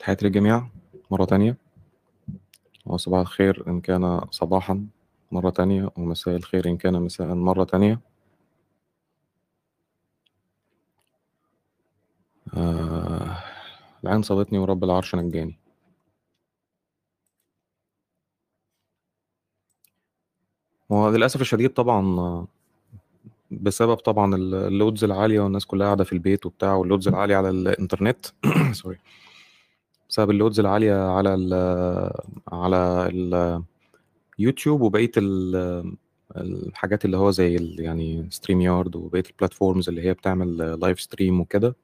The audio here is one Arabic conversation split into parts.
تحياتي للجميع مرة تانية. وصباح الخير إن كان صباحا مرة تانية ومساء الخير إن كان مساء مرة تانية. آه العين صابتني ورب العرش نجاني. هو للأسف الشديد طبعا بسبب طبعا ال- ال loads العالية والناس كلها قاعدة في البيت وبتاع وال loads العالية على الإنترنت sorry بسبب ال loads العالية على ال على اليوتيوب وبقية ال- الحاجات اللي هو زي ال- يعني StreamYard وبقية ال platforms اللي هي بتعمل live stream وكده.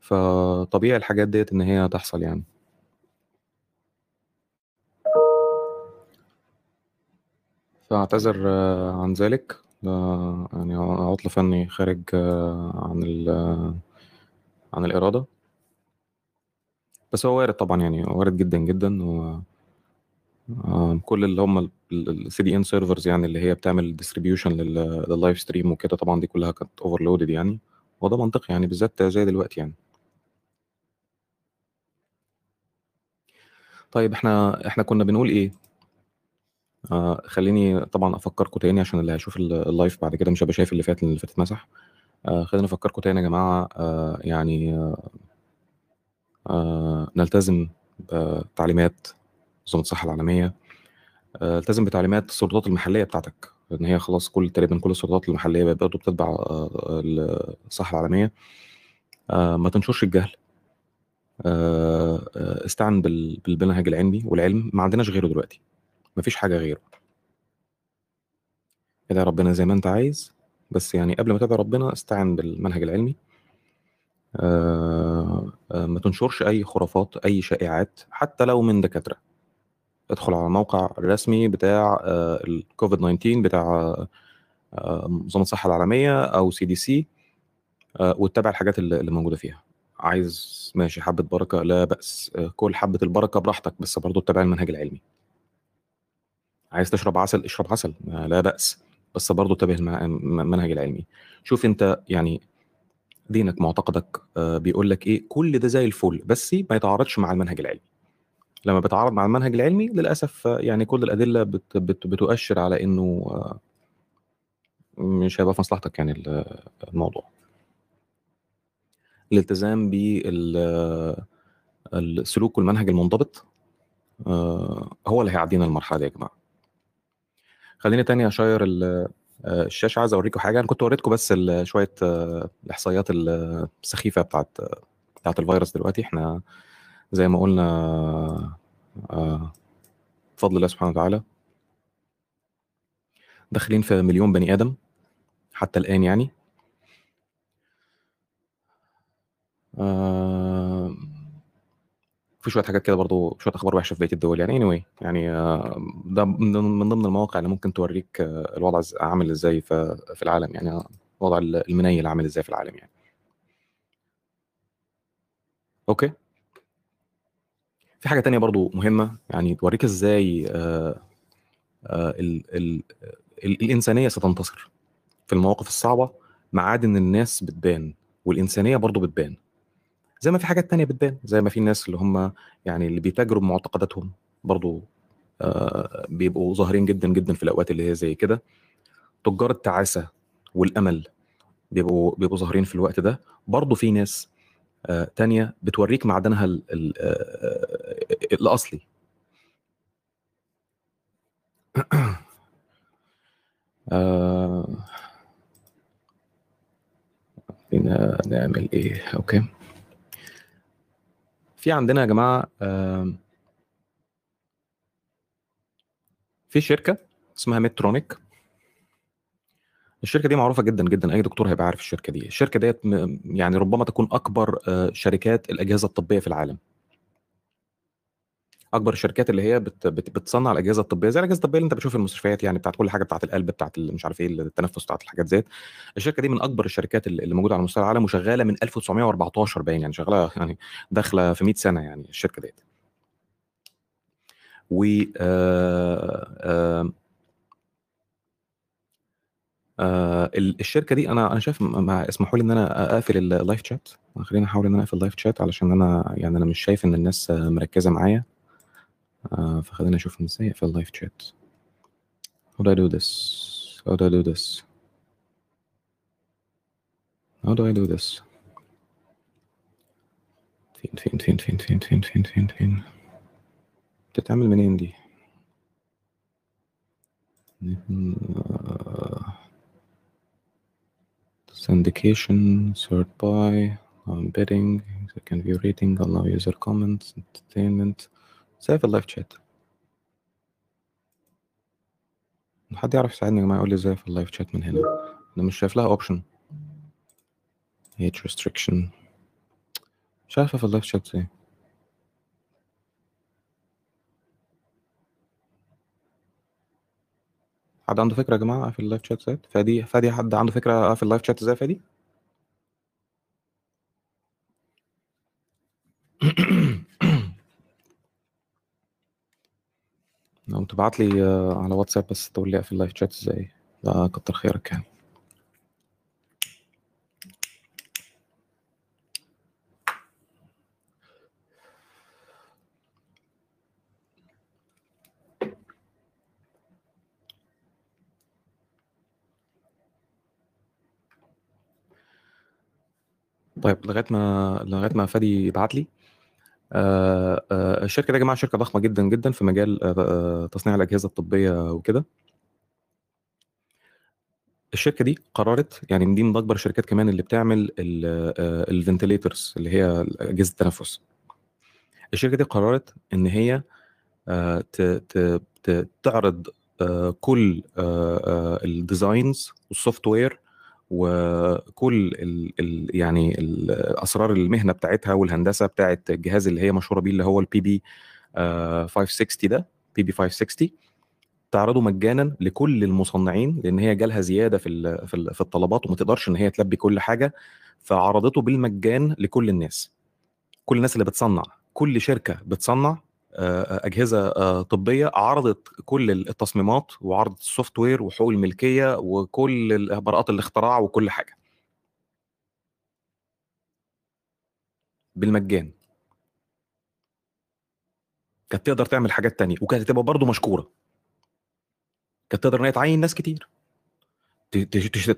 فطبيعي الحاجات ديت إن هي تحصل يعني. فأعتذر آه، عن ذلك. يعني عطل فني خارج عن ال عن الإرادة. بس هو وارد طبعا يعني وارد جدا جدا و آه، كل اللي هم ال CDN servers يعني اللي هي بتعمل distribution لل live stream وكده طبعا دي كلها كانت overloaded يعني. وده منطقي يعني بالذات زي دلوقتي يعني. طيب إحنا إحنا كنا بنقول إيه؟ آه خليني طبعا أفكركم تاني عشان اللي هيشوف ال- ال live بعد كده مش هيبقى شايف اللي فات اللي فات اتمسح آه خلينا أفكركم تاني يا جماعة. آه يعني آه نلتزم بتعليمات منظمه الصحة العالمية. آه، التزم بتعليمات السلطات المحلية بتاعتك ان هي خلاص كل تقريبا كل السلطات المحلية بقت برضه بتتبع آه، الصحة العالمية. آه، ما تنشرش الجهل. آه، آه، استعن بال- بالمنهج العلمي والعلم. ما عندناش غيره دلوقتي. ما فيش حاجة غيره. ادعي ربنا زي ما أنت عايز بس يعني قبل ما تدعي ربنا استعن بالمنهج العلمي. آه، آه، ما تنشرش أي خرافات أي شائعات حتى لو من دكاترة. ادخل على الموقع الرسمي بتاع الكوفيد 19 بتاع آه، منظمة الصحة العالمية أو CDC واتبع الحاجات اللي موجودة فيها. عايز ماشي حبة بركة لا بأس. آه، كل حبة البركة براحتك بس برضه اتبع المنهج العلمي. عايز تشرب عسل اشرب عسل آه، لا بأس. بس برضه اتبع الم- المنهج العلمي. شوف انت يعني دينك معتقدك آه، بيقول لك إيه كل ده زي الفل بس ما يتعارضش مع المنهج العلمي. لما بيتعارض مع المنهج العلمي للأسف آه، يعني كل الأدلة بت بت بتؤشر على إنه آه، مش هيبقى في مصلحتك يعني ال- الموضوع. الالتزام بالسلوك والمنهج المنضبط هو اللي هيعدينا المرحلة دي يا جماعة. خليني تاني أشير الشاشه عايز اوريكم حاجة. أنا كنت وريتكم بس شوية آه، الاحصائيات السخيفه بتاعت بتاعت الفيروس دلوقتي. إحنا زي ما قلنا آه، بفضل الله سبحانه وتعالى داخلين في مليون بني آدم حتى الآن يعني. آه، في شوية حاجات كده برضو شوية أخبار وحشة في بقية الدول يعني. Anyway يعني آه، ده من ضمن من ضمن المواقع اللي ممكن توريك آه، الوضع عامل إزاي في العالم يعني آه، وضع المنيل عامل إزاي في العالم يعني. أوكي. في حاجة تانية برضو مهمة يعني توريك إزاي آه، آه، ال ال ال الإنسانية ستنتصر في المواقف الصعبة ما عاد ان الناس بتبان والإنسانية برضو بتبان. زي ما في حاجات تانية بتبان زي ما في ناس اللي هم يعني اللي بيتاجروا بمعتقداتهم برضو آه، بيبقوا ظاهرين جدا جدا في الأوقات اللي هي زي كده. تجار التعاسة والأمل بيبقوا بيبقوا ظاهرين في الوقت ده. برضو في ناس آه، تانية بتوريك معدنها آه، الأصلي. آه، نعمل إيه؟ okay. في عندنا يا جماعة في شركة اسمها Medtronic الشركة دي معروفة جدا جدا. أي دكتور هيبقى عارف الشركة دي. الشركة ديت يعني ربما تكون أكبر آه، شركات الأجهزة الطبية في العالم. أكبر الشركات اللي هي بت بت بتصنع الأجهزة الطبية زي الأجهزة الطبية اللي أنت بتشوف في المستشفيات يعني بتاعت كل حاجة بتاعت القلب بتاعت مش عارف إيه التنفس بتاعت الحاجات زيت. الشركة دي من أكبر الشركات اللي موجودة على مستوى العالم وشغالة من 1914 باين يعني شغالة يعني داخلة في 100 سنة يعني الشركة ديت. و آه، آه، آه ال- الشركة دي أنا أنا شايف اسمحوا لي إن أنا أقفل اللايف شات خليني أحاول إن أنا أقفل ال live chat علشان أنا يعني أنا مش شايف إن الناس مركزة معايا. آه فخلينا اشوف ازاي اقفل اللايف شات how do I do this how do I do this how do I do this فين فين فين فين فين فين فين فين فين بتتعمل منين دي آه، syndication sort by um, bidding you can view rating allow user comments entertainment save ال live chat حد يعرف يساعدني يا جماعة؟ يقول لي إزاي اقفل ال live chat من هنا. أنا مش شايف لها option age restriction. مش عارفه اقفل ال live chat إزاي حد عنده فكرة يا جماعة اقفل ال live chat إزاي فادي فادي حد عنده فكرة اقفل ال live chat إزاي فادي؟ لو تبعت لي آه، على واتساب بس تقول لي اقفل ال live chat إزاي؟ كتر خيرك يعني. طيب لغاية ما لغاية ما فادي يبعت لي الشركة دي يا جماعة شركة ضخمة جدا جدا في مجال آه، آه، تصنيع الأجهزة الطبية وكده. الشركة دي قررت يعني دي من أكبر الشركات كمان اللي بتعمل الفنتليترز اللي هي أجهزة التنفس. الشركة دي قررت إن هي آه، تعرض آه، كل ال designs وال software وكل ال ال يعني ال- أسرار المهنة بتاعتها والهندسة بتاعت الجهاز اللي هي مشهورة بيه اللي هو ال PB 560 ده PB 560 تعرضه مجانا لكل المصنعين لأن هي جالها زيادة في في ال- في الطلبات وما تقدرش إن هي تلبي كل حاجة فعرضته بالمجان لكل الناس. كل الناس اللي بتصنع كل شركة بتصنع أجهزة آه، طبية عرضت كل التصميمات وعرضت ال software وحقوق الملكية وكل براءات الاختراع وكل حاجة. بالمجان. كانت تقدر تعمل حاجات تانية وكانت هتبقى برضه مشكورة. كانت تقدر إن هي تعين ناس كتير.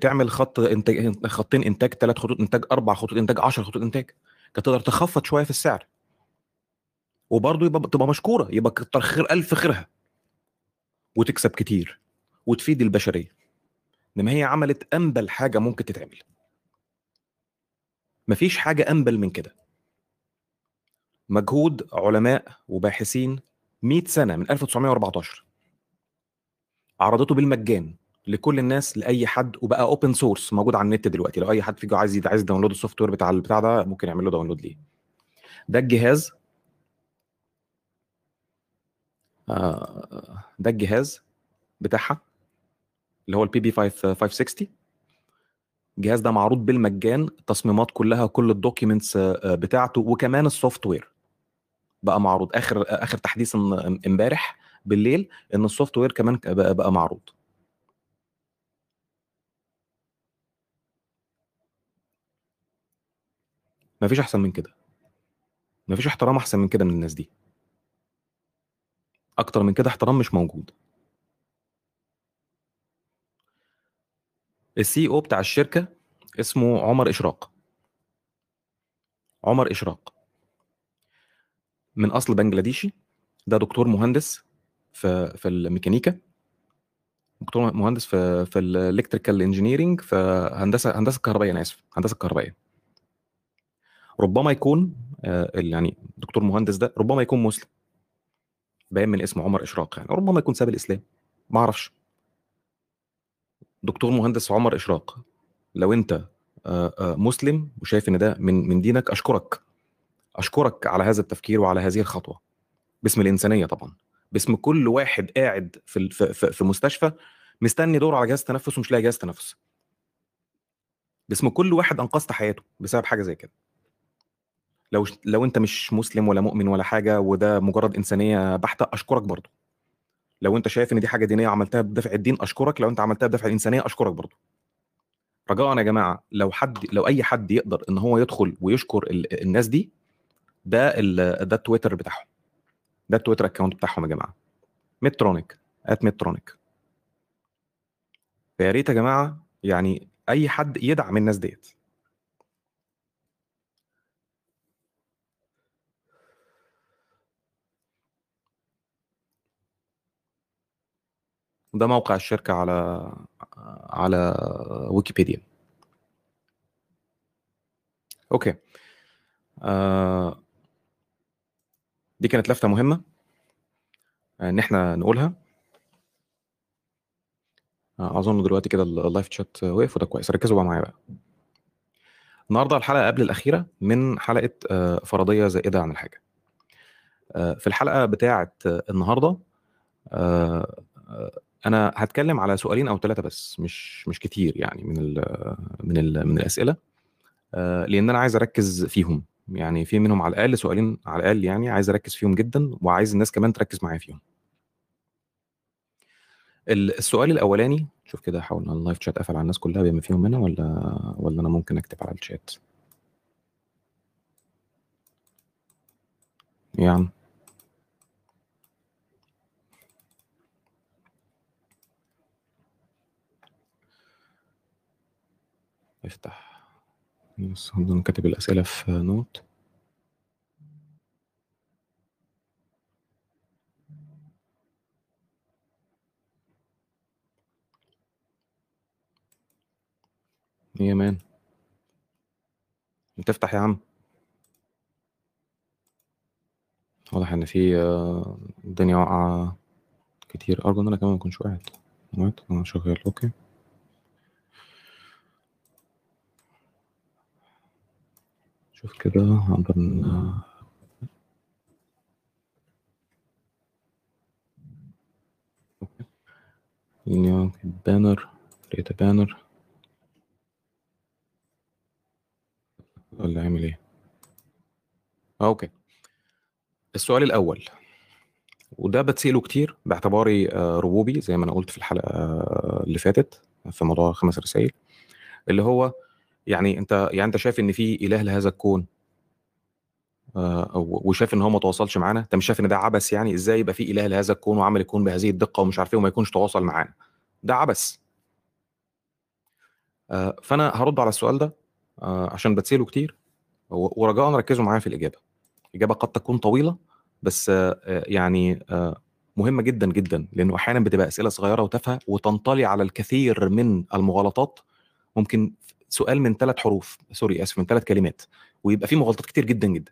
تعمل خط إنتاج خطين إنتاج ثلاث خطوط إنتاج أربع خطوط إنتاج 10 خطوط إنتاج. كانت تقدر تخفض شوية في السعر. وبرضه يبقى تبقى مشكورة يبقى كتر خير ألف خيرها. وتكسب كتير وتفيد البشرية. إنما هي عملت انبل حاجة ممكن تتعمل. مفيش حاجة انبل من كده. مجهود علماء وباحثين 100 سنة من 1914 عرضته بالمجان لكل الناس لأي حد وبقى open source موجود على النت دلوقتي. لو أي حد فيكم عايز عايز download ال software بتاع البتاع ده ممكن يعمل له download ليه. ده الجهاز آه، ده الجهاز بتاعها اللي هو ال PB 560 الجهاز ده معروض بالمجان التصميمات كلها كل ال documents بتاعته وكمان ال software بقى معروض. آخر آخر تحديث ام- إمبارح بالليل إن ال software كمان بقى معروض. مفيش أحسن من كده. مفيش احترام أحسن من كده من الناس دي. أكتر من كده احترام مش موجود. ال CEO بتاع الشركة اسمه عمر إشراق. عمر إشراق. من أصل بنجلاديشي ده دكتور مهندس في في الميكانيكا. دكتور مهندس في في ال electrical engineering في هندسة هندسة كهربائية أنا آسف هندسة كهربائية. ربما يكون آه، يعني دكتور مهندس ده ربما يكون مسلم. باين من اسمه عمر إشراق يعني ربما يكون ساب الإسلام ما أعرفش. دكتور مهندس عمر إشراق لو أنت آه، آه، مسلم وشايف إن ده من من دينك أشكرك. أشكرك على هذا التفكير وعلى هذه الخطوة. باسم الإنسانية طبعا. باسم كل واحد قاعد في- في مستشفى مستني دور على جهاز تنفس ومش لاقي جهاز تنفس. باسم كل واحد أنقذت حياته بسبب حاجة زي كده. لو لو انت مش مسلم ولا مؤمن ولا حاجة وده مجرد إنسانية بحتة أشكرك برضه لو انت شايف إن دي حاجة دينية عملتها بدافع الدين أشكرك. لو انت عملتها بدافع الإنسانية أشكرك برضه رجاء يا جماعة لو حد لو أي حد يقدر إن هو يدخل ويشكر ال- الناس دي ده ال- ده التويتر بتاعهم. ده ال Twitter account بتاعهم يا جماعة. Medtronic at Medtronic فيا ريت يا جماعة يعني أي حد يدعم الناس ديت. ده موقع الشركة على على ويكيبيديا. أوكي. آه دي كانت لفتة مهمة إن إحنا نقولها. آه، أظن دلوقتي كده ال- ال live chat وقف وده كويس. ركزوا بقى معايا بقى. النهارده الحلقة قبل الأخيرة من حلقة آه، فرضية زائدة عن الحاجة. آه، في الحلقة بتاعة آه، النهارده آه، آه، أنا هتكلم على سؤالين أو ثلاثة بس مش مش كتير يعني من ال من ال من الأسئلة آه، لأن أنا عايز أركز فيهم. يعني في منهم على الأقل سؤالين على الأقل يعني عايز أركز فيهم جدا وعايز الناس كمان تركز معايا فيهم. ال- السؤال الأولاني شوف كده حاول اللايف شات قفل على الناس كلها بما فيهم منها ولا ولا أنا ممكن أكتب على الشات؟ يا افتح بس أنا كاتب الأسئلة في نوت. يا مان؟ تفتح يا عم. واضح إن في آه، الدنيا واقعة كتير. أرجو إن أنا كمان ما أكونش وقعت أنا شغال. أوكي. شوف كده يعني banner لقيت banner ولا أعمل إيه؟ أوكي. السؤال الأول. وده بتسأله كتير باعتباري آه، ربوبي زي ما أنا قلت في الحلقة آه، اللي فاتت في موضوع خمس رسائل اللي هو يعني أنت يعني أنت شايف إن في إله لهذا الكون؟ آه، وشايف إن هو ما تواصلش معانا؟ أنت مش شايف إن ده عبث يعني؟ إزاي يبقى في إله لهذا الكون وعمل الكون بهذه الدقة ومش عارف إيه وما يكونش تواصل معانا؟ ده عبث. آه، فأنا هرد على السؤال ده آه، عشان بتسأله كتير ورجاء ركزوا معايا في الإجابة. الاجابه قد تكون طويلة بس يعني مهمة جدا جدا لأنه أحيانا بتبقى أسئلة صغيرة وتافهة وتنطلي على الكثير من المغالطات. ممكن سؤال من ثلاث حروف سوري آسف من ثلاث كلمات ويبقى فيه مغالطات كتير جدا جدا.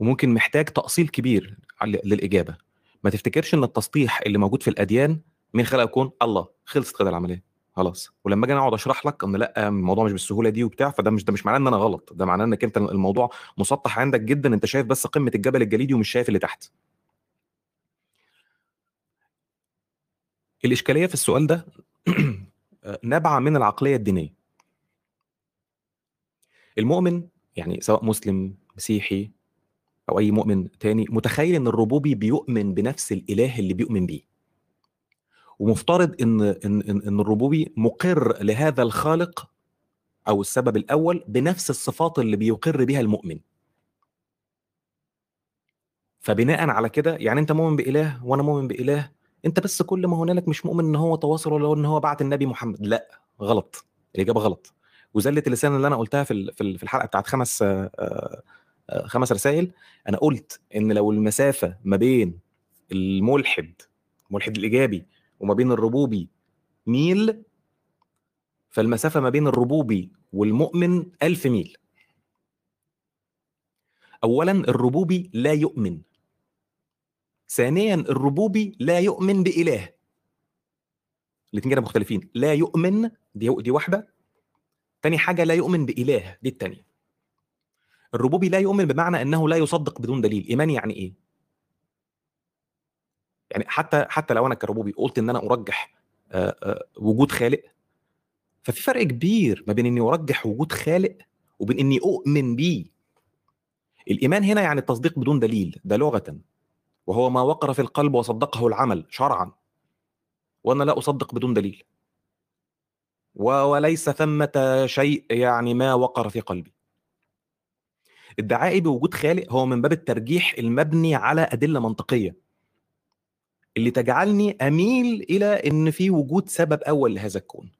وممكن محتاج تأصيل كبير للإجابة. ما تفتكرش إن التسطيح اللي موجود في الأديان من خلق الكون الله خلصت كده العملية خلاص. ولما أجي أقعد أشرح لك إن لأ الموضوع مش بالسهولة دي وبتاع فده مش ده مش معناه إن أنا غلط ده معناه إنك أنت الموضوع مسطح عندك جدا أنت شايف بس قمة الجبل الجليدي ومش شايف اللي تحت. الإشكالية في السؤال ده نابعة من العقلية الدينية. المؤمن يعني سواء مسلم مسيحي أو أي مؤمن تاني متخيل إن الربوبي بيؤمن بنفس الإله اللي بيؤمن بيه. ومفترض إن إن إن الربوبي مقر لهذا الخالق أو السبب الأول بنفس الصفات اللي بيقر بها المؤمن. فبناء على كده يعني أنت مؤمن بإله وأنا مؤمن بإله أنت بس كل ما هنالك مش مؤمن إن هو تواصل ولا إن هو بعت النبي محمد. لا غلط. الإجابة غلط. وزله اللسان اللي أنا قلتها في في الحلقة بتاعت خمس آه، آه، آه، خمس رسائل. أنا قلت إن لو المسافة ما بين الملحد الملحد الإيجابي وما بين الربوبي ميل فالمسافة ما بين الربوبي والمؤمن ألف ميل. اولا الربوبي لا يؤمن. ثانيا الربوبي لا يؤمن بإله. الاثنين كده مختلفين. لا يؤمن دي دي واحدة. تاني حاجة لا يؤمن بإله دي الثانية الربوبي لا يؤمن بمعنى إنه لا يصدق بدون دليل. إيمان يعني إيه؟ يعني حتى حتى لو أنا كربوبي قلت إن أنا أرجح آه، آه، وجود خالق ففي فرق كبير ما بين إني أرجح وجود خالق وبين إني أؤمن بيه. الإيمان هنا يعني التصديق بدون دليل ده لغة. وهو ما وقر في القلب وصدقه العمل شرعا. وأنا لا أصدق بدون دليل. وليس ثمة شيء يعني ما وقر في قلبي. ادعائي بوجود خالق هو من باب الترجيح المبني على أدلة منطقية. اللي تجعلني أميل إلى إن في وجود سبب أول لهذا الكون.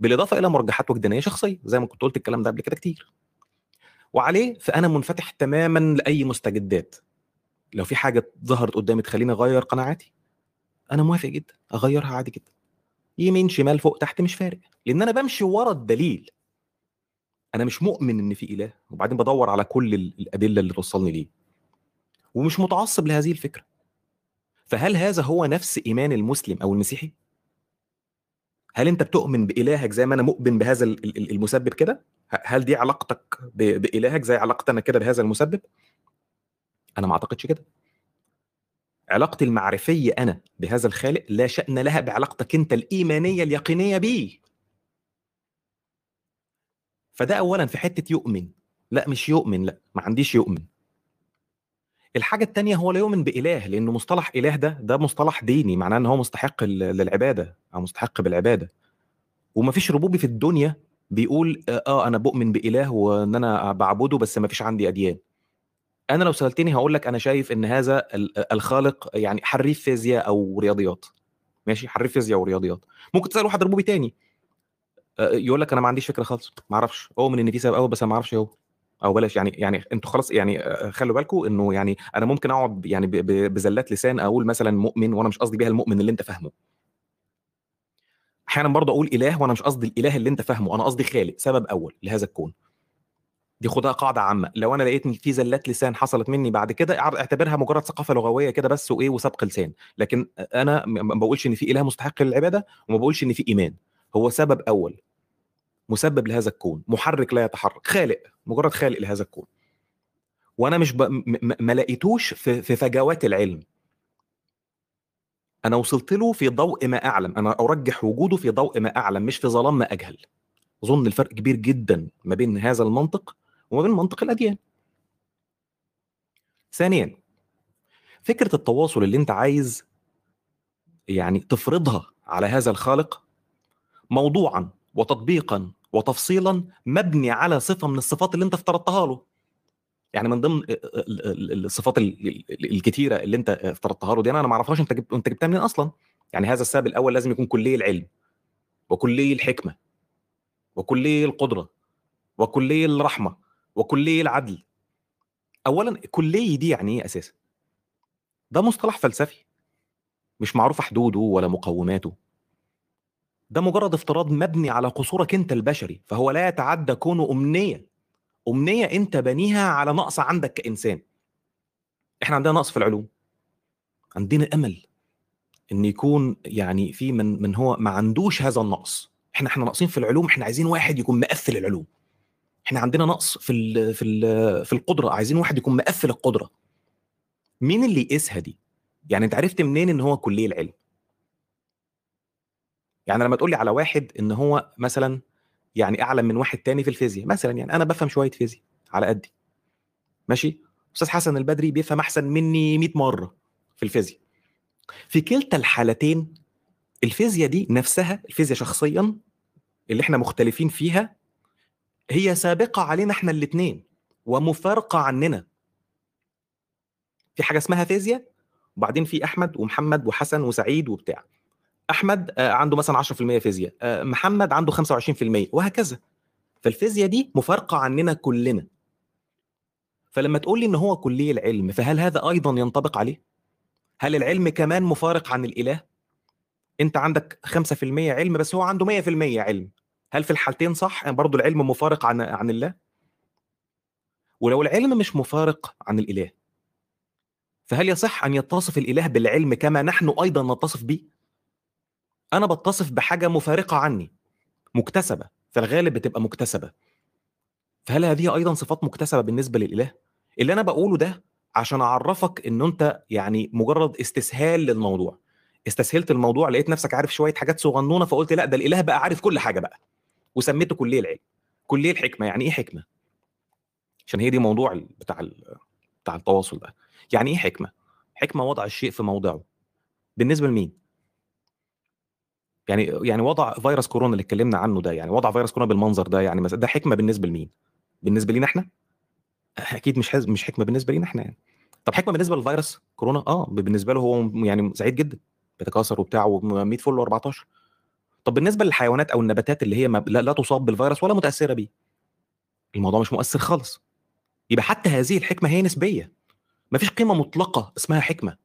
بالإضافة إلى مرجحات وجدانية شخصية زي ما كنت قلت الكلام ده قبل كده كتير. وعليه فأنا منفتح تماما لأي مستجدات. لو في حاجة ظهرت قدامي تخليني أغير قناعاتي أنا موافق جدا أغيرها عادي جدا. يمين شمال فوق تحت مش فارق لأن أنا بمشي ورا الدليل. أنا مش مؤمن إن في إله وبعدين بدور على كل الأدلة اللي توصلني ليه. ومش متعصب لهذه الفكرة. فهل هذا هو نفس إيمان المسلم أو المسيحي؟ هل أنت بتؤمن بإلهك زي ما أنا مؤمن بهذا المسبب كده؟ هل دي علاقتك بإلهك زي علاقتي أنا كده بهذا المسبب؟ أنا ما أعتقدش كده. علاقتي المعرفية أنا بهذا الخالق لا شأن لها بعلاقتك أنت الإيمانية اليقينية بيه. فده اولا في حتة يؤمن. لا مش يؤمن لا ما عنديش يؤمن. الحاجة التانية هو لا يؤمن بإله لأنه مصطلح إله ده ده مصطلح ديني معناه إن هو مستحق للعبادة أو مستحق بالعبادة. ومفيش ربوبي في الدنيا بيقول آه أنا بؤمن بإله وإن أنا بعبده بس مفيش عندي أديان. أنا لو سألتني هقول لك أنا شايف إن هذا الخالق يعني حريف فيزياء أو رياضيات. ماشي؟ حريف فيزياء ورياضيات ممكن تسأل واحد ربوبي تاني. يقول لك أنا ما عنديش فكرة خالص. ما أعرفش. اؤمن إن في سبب أول بس أنا ما أعرفش هو. أو بلاش. يعني يعني أنتوا خلاص يعني خلوا بالكم إنه يعني أنا ممكن أقعد يعني بزلات لسان أقول مثلا مؤمن وأنا مش قصدي بيها المؤمن اللي أنت فاهمه. أحيانا برضه أقول إله وأنا مش قصدي الإله اللي أنت فاهمه. أنا قصدي خالق سبب أول لهذا الكون. دي خدها قاعدة عامة. لو أنا لقيت ان في زلات لسان حصلت مني بعد كده أعتبرها مجرد ثقافة لغوية كده بس وإيه وسبق لسان. لكن أنا ما بقولش إن في إله مستحق للعبادة وما بقولش إن في إيمان. هو سبب أول. مسبب لهذا الكون. محرك لا يتحرك. خالق. مجرد خالق لهذا الكون. وأنا مش ب... م... ما لقيتوش في... في فجوات العلم. أنا وصلت له في ضوء ما أعلم. أنا أرجح وجوده في ضوء ما أعلم مش في ظلام ما أجهل. أظن الفرق كبير جدا ما بين هذا المنطق وما بين منطق الأديان. ثانيا فكرة التواصل اللي أنت عايز يعني تفرضها على هذا الخالق موضوعا وتطبيقا وتفصيلا مبني على صفة من الصفات اللي أنت افترضتها له. يعني من ضمن الصفات الكتيرة اللي أنت افترضتها له دي أنا ما أعرفهاش أنت جبت أنت جبتها منين أصلا؟ يعني هذا السبب الأول لازم يكون كلي العلم وكلي الحكمة وكلي القدرة وكلي الرحمة. وكلي العدل. اولا كلي دي يعني إيه أساسا؟ ده مصطلح فلسفي مش معروفه حدوده ولا مقوماته. ده مجرد افتراض مبني على قصورك أنت البشري فهو لا يتعدى كونه أمنية. أمنية أنت بنيها على نقص عندك كإنسان. إحنا عندنا نقص في العلوم. عندنا أمل إن يكون يعني في من من هو ما عندوش هذا النقص. إحنا إحنا ناقصين في العلوم إحنا عايزين واحد يكون مقفل العلوم. إحنا عندنا نقص في ال في ال في القدرة عايزين واحد يكون مقفل القدرة. مين اللي يقيسها دي؟ يعني أنت عرفت منين إن هو كلية العلم؟ يعني لما تقول لي على واحد إن هو مثلا يعني أعلم من واحد تاني في الفيزياء مثلا يعني أنا بفهم شوية فيزياء على قدي. ماشي؟ أستاذ حسن البدري بيفهم أحسن مني 100 مرة في الفيزياء. في كلتا الحالتين الفيزياء دي نفسها الفيزياء شخصيا اللي إحنا مختلفين فيها هي سابقة علينا إحنا الاثنين ومفارقة عننا. في حاجة اسمها فيزياء وبعدين في أحمد ومحمد وحسن وسعيد وبتاع. أحمد عنده مثلا 10% فيزياء محمد عنده 25% وهكذا. فالفيزياء دي مفارقة عننا كلنا. فلما تقول لي إن هو كلي العلم فهل هذا أيضا ينطبق عليه؟ هل العلم كمان مفارق عن الإله؟ أنت عندك 5% علم بس هو عنده 100% علم. هل في الحالتين صح؟ برضه العلم مفارق عن عن الله؟ ولو العلم مش مفارق عن الإله فهل يصح أن يتصف الإله بالعلم كما نحن أيضا نتصف به أنا بتصف بحاجة مفارقة عني مكتسبة في الغالب بتبقى مكتسبة. فهل هذه أيضا صفات مكتسبة بالنسبة للإله؟ اللي أنا بقوله ده عشان أعرفك إن أنت يعني مجرد استسهال للموضوع. استسهلت الموضوع لقيت نفسك عارف شوية حاجات صغنونة فقلت لا ده الإله بقى عارف كل حاجة بقى. وسميته كلية العلم. كلية الحكمة. يعني إيه حكمة؟ عشان هي دي موضوع بتاع بتاع التواصل ده. يعني إيه حكمة؟ حكمة وضع الشيء في موضعه. بالنسبة لمين؟ يعني يعني وضع فيروس كورونا اللي اتكلمنا عنه ده يعني وضع فيروس كورونا بالمنظر ده يعني ده حكمة بالنسبة لمين؟ بالنسبة لينا إحنا؟ أكيد مش. مش حكمة بالنسبة لينا إحنا يعني. طب حكمة بالنسبة للفيروس كورونا؟ آه بالنسبة له هو يعني سعيد جدا. بيتكاثر وبتاع و100 فل و14 طب بالنسبة للحيوانات أو النباتات اللي هي لا, لا تصاب بالفيروس ولا متأثرة بيه الموضوع مش مؤثر خالص. يبقى حتى هذه الحكمة هي نسبية. ما فيش قيمة مطلقة اسمها حكمة.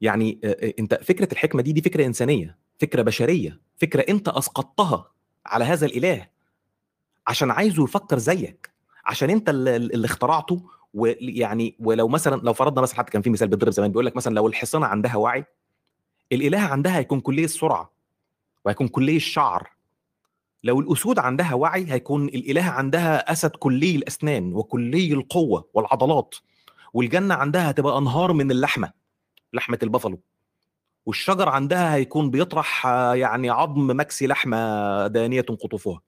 يعني أنت فكرة الحكمة دي دي فكرة إنسانية فكرة بشرية فكرة أنت أسقطتها على هذا الإله عشان عايزه يفكر زيك عشان أنت اللي, اخترعته ويعني ولو مثلا لو فرضنا مثلا حتى كان في مثال بيضرب زمان بيقول لك مثلا لو الحصانه عندها وعي الإله عندها هيكون كلية السرعة وهيكون كلية الشعر. لو الأسود عندها وعي هيكون الإله عندها أسد كلي الأسنان وكلي القوة والعضلات والجنة عندها هتبقى أنهار من اللحمة لحمة البفلو والشجر عندها هيكون بيطرح يعني عظم مكسي لحمة دانية قطوفها.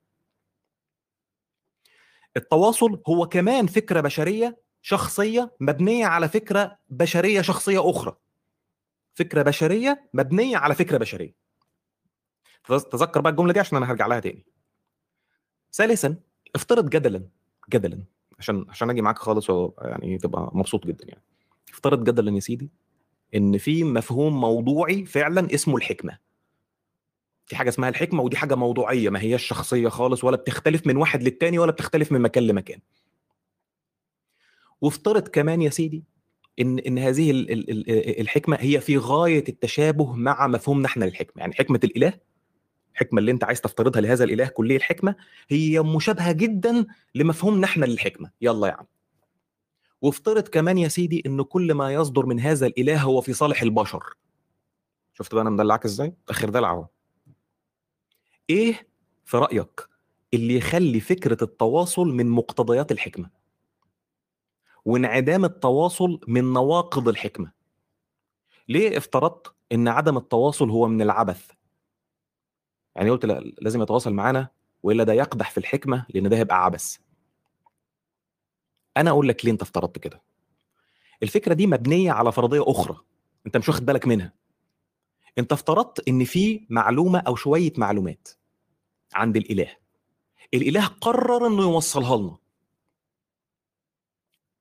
التواصل هو كمان فكرة بشرية شخصية مبنية على فكرة بشرية شخصية أخرى. فكرة بشرية مبنية على فكرة بشرية. تذكر بقى الجملة دي عشان أنا هرجع لها تاني. ثالثا افترض جدلا جدلا عشان عشان أجي معاك خالص يعني تبقى مبسوط جدا يعني. افترض جدلا يا سيدي إن في مفهوم موضوعي فعلا اسمه الحكمة. في حاجة اسمها الحكمة ودي حاجة موضوعية ما هياش شخصية خالص ولا بتختلف من واحد للتاني ولا بتختلف من مكان لمكان. وافترض كمان يا سيدي إن إن هذه الحكمة هي في غاية التشابه مع مفهومنا إحنا للحكمة. يعني حكمة الإله الحكمه اللي أنت عايز تفترضها لهذا الإله كلية الحكمة هي مشابهة جدا لمفهومنا إحنا للحكمة. يلا يا عم. وافترض كمان يا سيدي إن كل ما يصدر من هذا الإله هو في صالح البشر. شفت بقى أنا مدلعك إزاي؟ آخر دلع أهو. إيه في رأيك اللي يخلي فكرة التواصل من مقتضيات الحكمة؟ وانعدام التواصل من نواقض الحكمة. ليه افترضت إن عدم التواصل هو من العبث؟ يعني قلت لا لازم يتواصل معانا وإلا ده يقدح في الحكمة لأن ده هيبقى عبث. أنا أقول لك ليه أنت افترضت كده. الفكرة دي مبنية على فرضية أخرى أنت مش واخد بالك منها. أنت افترضت إن في معلومة أو شوية معلومات عند الإله. الإله قرر إنه يوصلها لنا.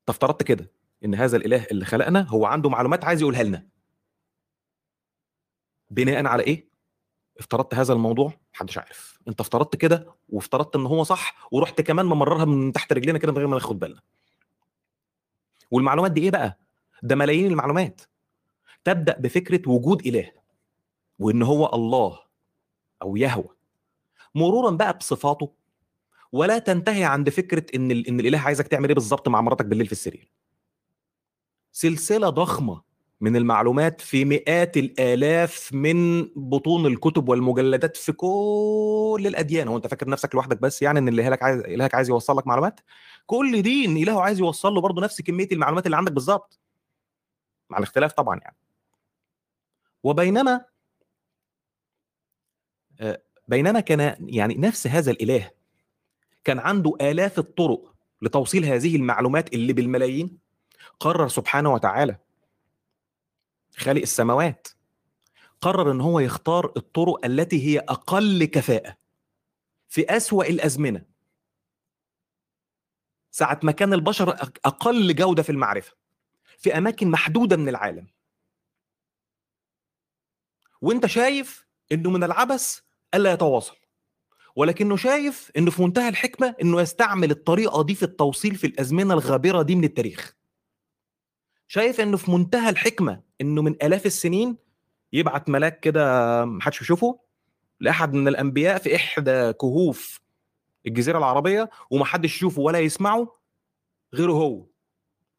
أنت افترضت كده إن هذا الإله اللي خلقنا هو عنده معلومات عايز يقولها لنا. بناء على إيه؟ افترضت هذا الموضوع؟ محدش عارف. أنت افترضت كده وافترضت إن هو صح ورحت كمان ممررها من تحت رجلينا كده من غير ما ناخد بالنا. والمعلومات دي إيه بقى؟ ده ملايين المعلومات. تبدأ بفكرة وجود إله وإن هو الله أو يهوى. مرورا بقى بصفاته ولا تنتهي عند فكرة إن إن الإله عايزك تعمل إيه بالظبط مع مراتك بالليل في السرير. سلسلة ضخمة من المعلومات في مئات الآلاف من بطون الكتب والمجلدات في كل الأديان. هو أنت فاكر نفسك لوحدك بس يعني إن الهك عايز إلهك عايز يوصل لك معلومات؟ كل دين إلهه عايز يوصل له برضه نفس كمية المعلومات اللي عندك بالظبط. مع الاختلاف طبعا يعني. وبينما بينما كان يعني نفس هذا الإله كان عنده آلاف الطرق لتوصيل هذه المعلومات اللي بالملايين قرر سبحانه وتعالى خالق السماوات قرر إن هو يختار الطرق التي هي أقل كفاءة في أسوأ الأزمنة. ساعة ما كان البشر أقل جودة في المعرفة في أماكن محدودة من العالم. وأنت شايف إنه من العبث ألا يتواصل. ولكنه شايف إنه في منتهى الحكمة إنه يستعمل الطريقة دي في التوصيل في الأزمنة الغابرة دي من التاريخ. شايف إنه في منتهى الحكمة إنه من آلاف السنين يبعت ملاك كده محدش يشوفه لأحد من الأنبياء في إحدى كهوف الجزيرة العربية ومحدش يشوفه ولا يسمعه غيره هو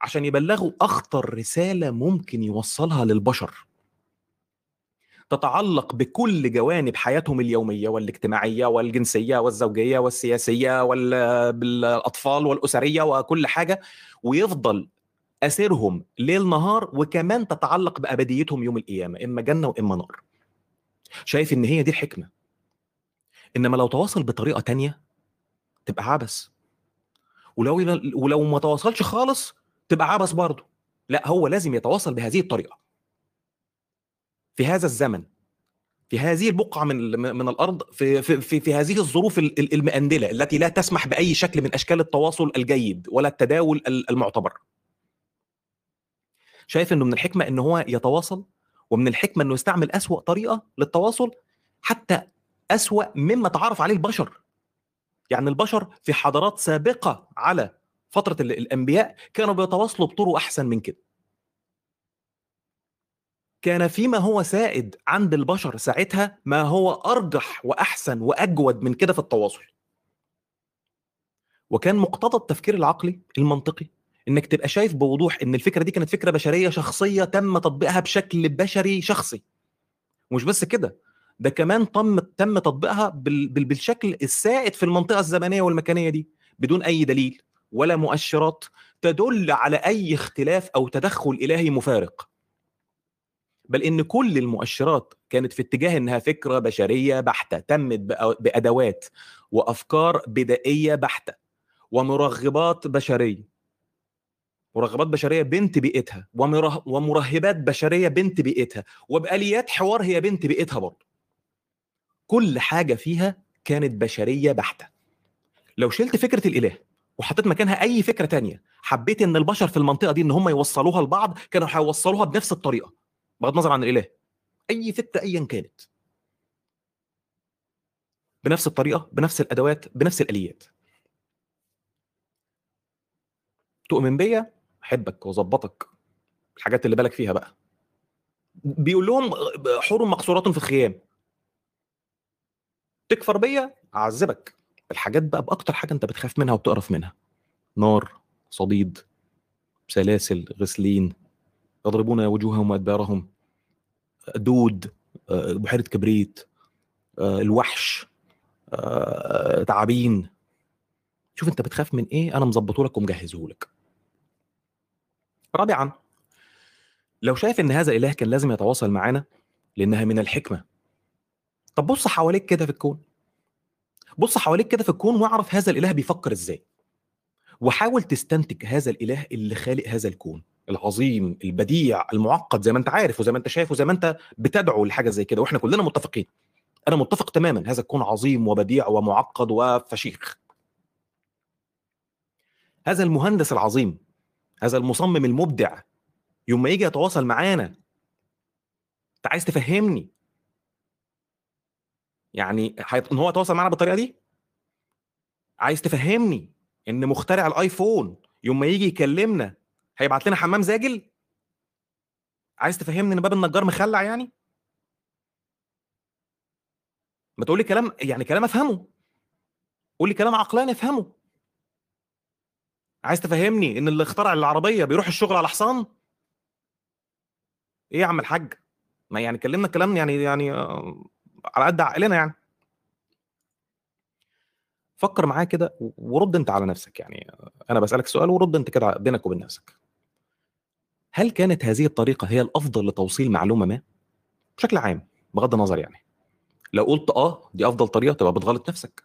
عشان يبلغوا أخطر رسالة ممكن يوصلها للبشر. تتعلق بكل جوانب حياتهم اليومية والاجتماعية والجنسية والزوجية والسياسية والاطفال والأسرية وكل حاجة ويفضل أسيرهم ليل نهار وكمان تتعلق بأبديتهم يوم القيامة إما جنة وإما نار. شايف إن هي دي الحكمة. إنما لو تواصل بطريقة تانية تبقى عبث. ولو ولو ما تواصلش خالص تبقى عبث برضه. لا هو لازم يتواصل بهذه الطريقة. في هذا الزمن في هذه البقعة من من الأرض في في في, هذه الظروف المأندلة التي لا تسمح بأي شكل من أشكال التواصل الجيد ولا التداول المعتبر. شايف إنه من الحكمة ان هو يتواصل ومن الحكمة إنه يستعمل أسوأ طريقة للتواصل حتى أسوأ مما تعرف عليه البشر. يعني البشر في حضارات سابقة على فترة الأنبياء كانوا بيتواصلوا بطرق أحسن من كده. كان فيما هو سائد عند البشر ساعتها ما هو أرجح وأحسن وأجود من كده في التواصل. وكان مقتضى التفكير العقلي المنطقي إنك تبقى شايف بوضوح إن الفكرة دي كانت فكرة بشرية شخصية تم تطبيقها بشكل بشري شخصي. مش بس كده ده كمان تم تم تطبيقها بالشكل السائد في المنطقة الزمنية والمكانية دي بدون أي دليل ولا مؤشرات تدل على أي اختلاف أو تدخل إلهي مفارق. بل إن كل المؤشرات كانت في اتجاه إنها فكرة بشرية بحتة تمت بأدوات وأفكار بدائية بحتة ومرغبات بشرية. مرغبات بشرية بنت بيئتها ومرهبات بشرية بنت بيئتها وبآليات حوار هي بنت بيئتها برضه. كل حاجة فيها كانت بشرية بحتة. لو شلت فكرة الإله وحطيت مكانها أي فكرة تانية حبيت إن البشر في المنطقة دي إن هم يوصلوها لبعض كانوا هيوصلوها بنفس الطريقة. بغض النظر عن الإله أي فكره ايا كانت. بنفس الطريقة بنفس الأدوات بنفس الآليات. تؤمن بيا؟ أحبك وأظبطك. الحاجات اللي بالك فيها بقى. بيقول لهم حور مقصورات في الخيام. تكفر بيا؟ أعذبك. الحاجات بقى بأكتر حاجة أنت بتخاف منها وبتقرف منها. نار صديد سلاسل غسلين يضربون وجوههم وأدبارهم. دود آه، بحيرة كبريت آه، الوحش آه، تعابين. شوف انت بتخاف من إيه أنا مظبطه لك ومجهزه لك. رابعا لو شايف ان هذا الاله كان لازم يتواصل معانا لانها من الحكمة. طب بص حواليك كده في الكون. بص حواليك كده في الكون واعرف هذا الاله بيفكر إزاي. وحاول تستنتج هذا الاله اللي خالق هذا الكون. العظيم البديع المعقد زي ما أنت عارف وزي ما أنت شايف وزي ما أنت بتدعو لحاجة زي كده وإحنا كلنا متفقين. أنا متفق تماما هذا الكون عظيم وبديع ومعقد وفشيخ. هذا المهندس العظيم هذا المصمم المبدع يوم ما يجي يتواصل معانا أنت عايز تفهمني؟ يعني إن هو يتواصل معانا بالطريقة دي؟ عايز تفهمني إن مخترع الآيفون يوم ما يجي يكلمنا هيبعت لنا حمام زاجل؟ عايز تفهمني إن باب النجار مخلع يعني؟ ما تقول لي كلام يعني كلام أفهمه. قول لي كلام عقلاني أفهمه. عايز تفهمني إن اللي اخترع العربية بيروح الشغل على حصان؟ إيه يا عم الحاج؟ ما يعني كلمنا كلام يعني يعني آه، على قد عقلنا يعني. فكر معايا كده ورد أنت على نفسك يعني. أنا بسألك سؤال ورد أنت كده بينك وبين نفسك. هل كانت هذه الطريقة هي الأفضل لتوصيل معلومة ما؟ بشكل عام بغض النظر يعني. لو قلت آه دي أفضل طريقة تبقى بتغلط نفسك.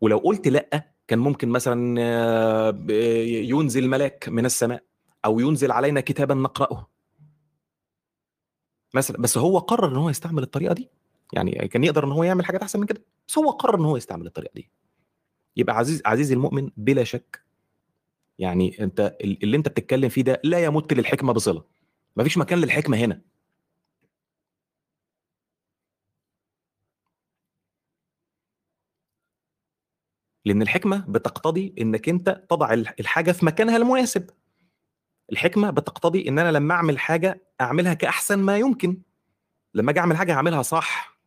ولو قلت لأ كان ممكن مثلا آه، ينزل ملاك من السماء أو ينزل علينا كتابا نقرأه. مثلا بس هو قرر إن هو يستعمل الطريقة دي. يعني كان يقدر إن هو يعمل حاجات أحسن من كده. بس هو قرر إن هو يستعمل الطريقة دي. يبقى عزيز عزيزي المؤمن بلا شك يعني انت اللي انت بتتكلم فيه ده لا يمت للحكمة بصلة. مفيش مكان للحكمة هنا. لأن الحكمة بتقتضي إنك أنت تضع الحاجة في مكانها المناسب. الحكمة بتقتضي إن أنا لما أعمل حاجة أعملها كأحسن ما يمكن. لما أجي أعمل حاجة أعملها صح.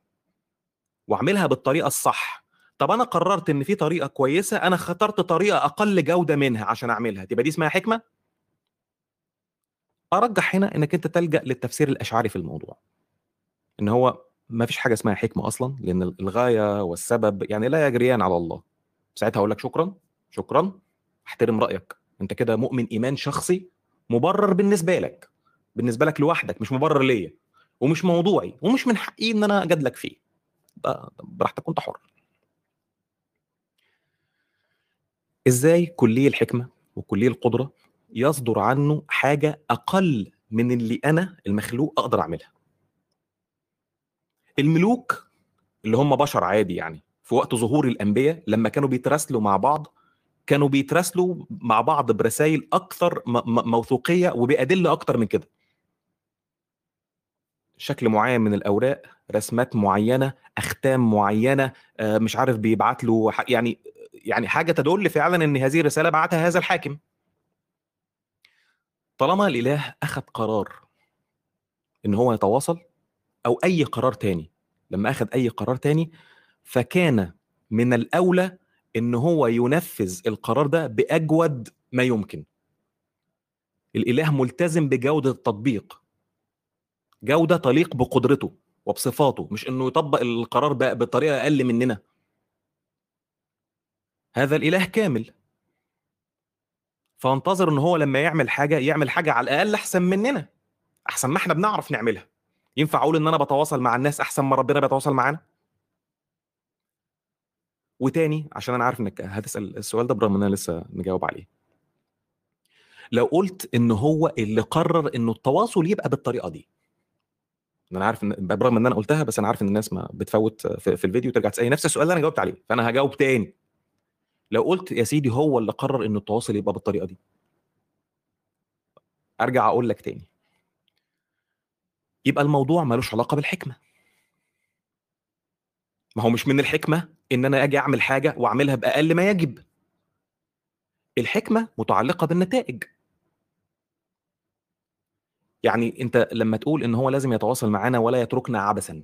وأعملها بالطريقة الصح. طب أنا قررت إن في طريقة كويسة أنا اخترت طريقة أقل جودة منها عشان أعملها تبقى دي اسمها حكمة؟ أرجح هنا إنك أنت تلجأ للتفسير الأشعري في الموضوع. إن هو ما فيش حاجة اسمها حكمة أصلا لأن الغاية والسبب يعني لا يجريان على الله. ساعتها أقول لك شكرا شكرا احترم رأيك. أنت كده مؤمن إيمان شخصي مبرر بالنسبة لك بالنسبة لك لوحدك مش مبرر ليا ومش موضوعي ومش من حقي إن أنا أجادلك فيه. براحتك وأنت حر. إزاي كلي الحكمة وكلي القدرة يصدر عنه حاجة أقل من اللي أنا المخلوق أقدر أعملها؟ الملوك اللي هم بشر عادي يعني في وقت ظهور الأنبياء لما كانوا بيتراسلوا مع بعض كانوا بيتراسلوا مع بعض برسائل أكثر موثوقية وبأدلة أكثر من كده. شكل معين من الأوراق رسمات معينة أختام معينة آه، مش عارف بيبعت له يعني يعني حاجة تدل فعلا إن هذه الرسالة بعتها هذا الحاكم. طالما الإله أخذ قرار إن هو يتواصل أو أي قرار تاني لما أخذ أي قرار تاني فكان من الأولى إن هو ينفذ القرار ده بأجود ما يمكن. الإله ملتزم بجودة التطبيق. جودة تليق بقدرته وبصفاته مش إنه يطبق القرار بقى بطريقة أقل مننا. هذا الإله كامل. فانتظر إن هو لما يعمل حاجة يعمل حاجة على الأقل أحسن مننا. أحسن ما إحنا بنعرف نعملها. ينفع أقول إن أنا بتواصل مع الناس أحسن ما ربنا بيتواصل معانا؟ وتاني عشان أنا عارف إنك هتسأل السؤال ده برغم إن أنا لسه مجاوب عليه. لو قلت إن هو اللي قرر إنه التواصل يبقى بالطريقة دي. أنا عارف إن برغم إن أنا قلتها بس أنا عارف إن الناس ما بتفوت في, في الفيديو ترجع تسالني نفس السؤال اللي أنا جاوبت عليه فأنا هجاوب تاني. لو قلت يا سيدي هو اللي قرر إن التواصل يبقى بالطريقة دي؟ أرجع أقول لك تاني. يبقى الموضوع ملوش علاقة بالحكمة. ما هو مش من الحكمة إن أنا أجي أعمل حاجة وأعملها بأقل ما يجب. الحكمة متعلقة بالنتائج. يعني أنت لما تقول إن هو لازم يتواصل معانا ولا يتركنا عبثا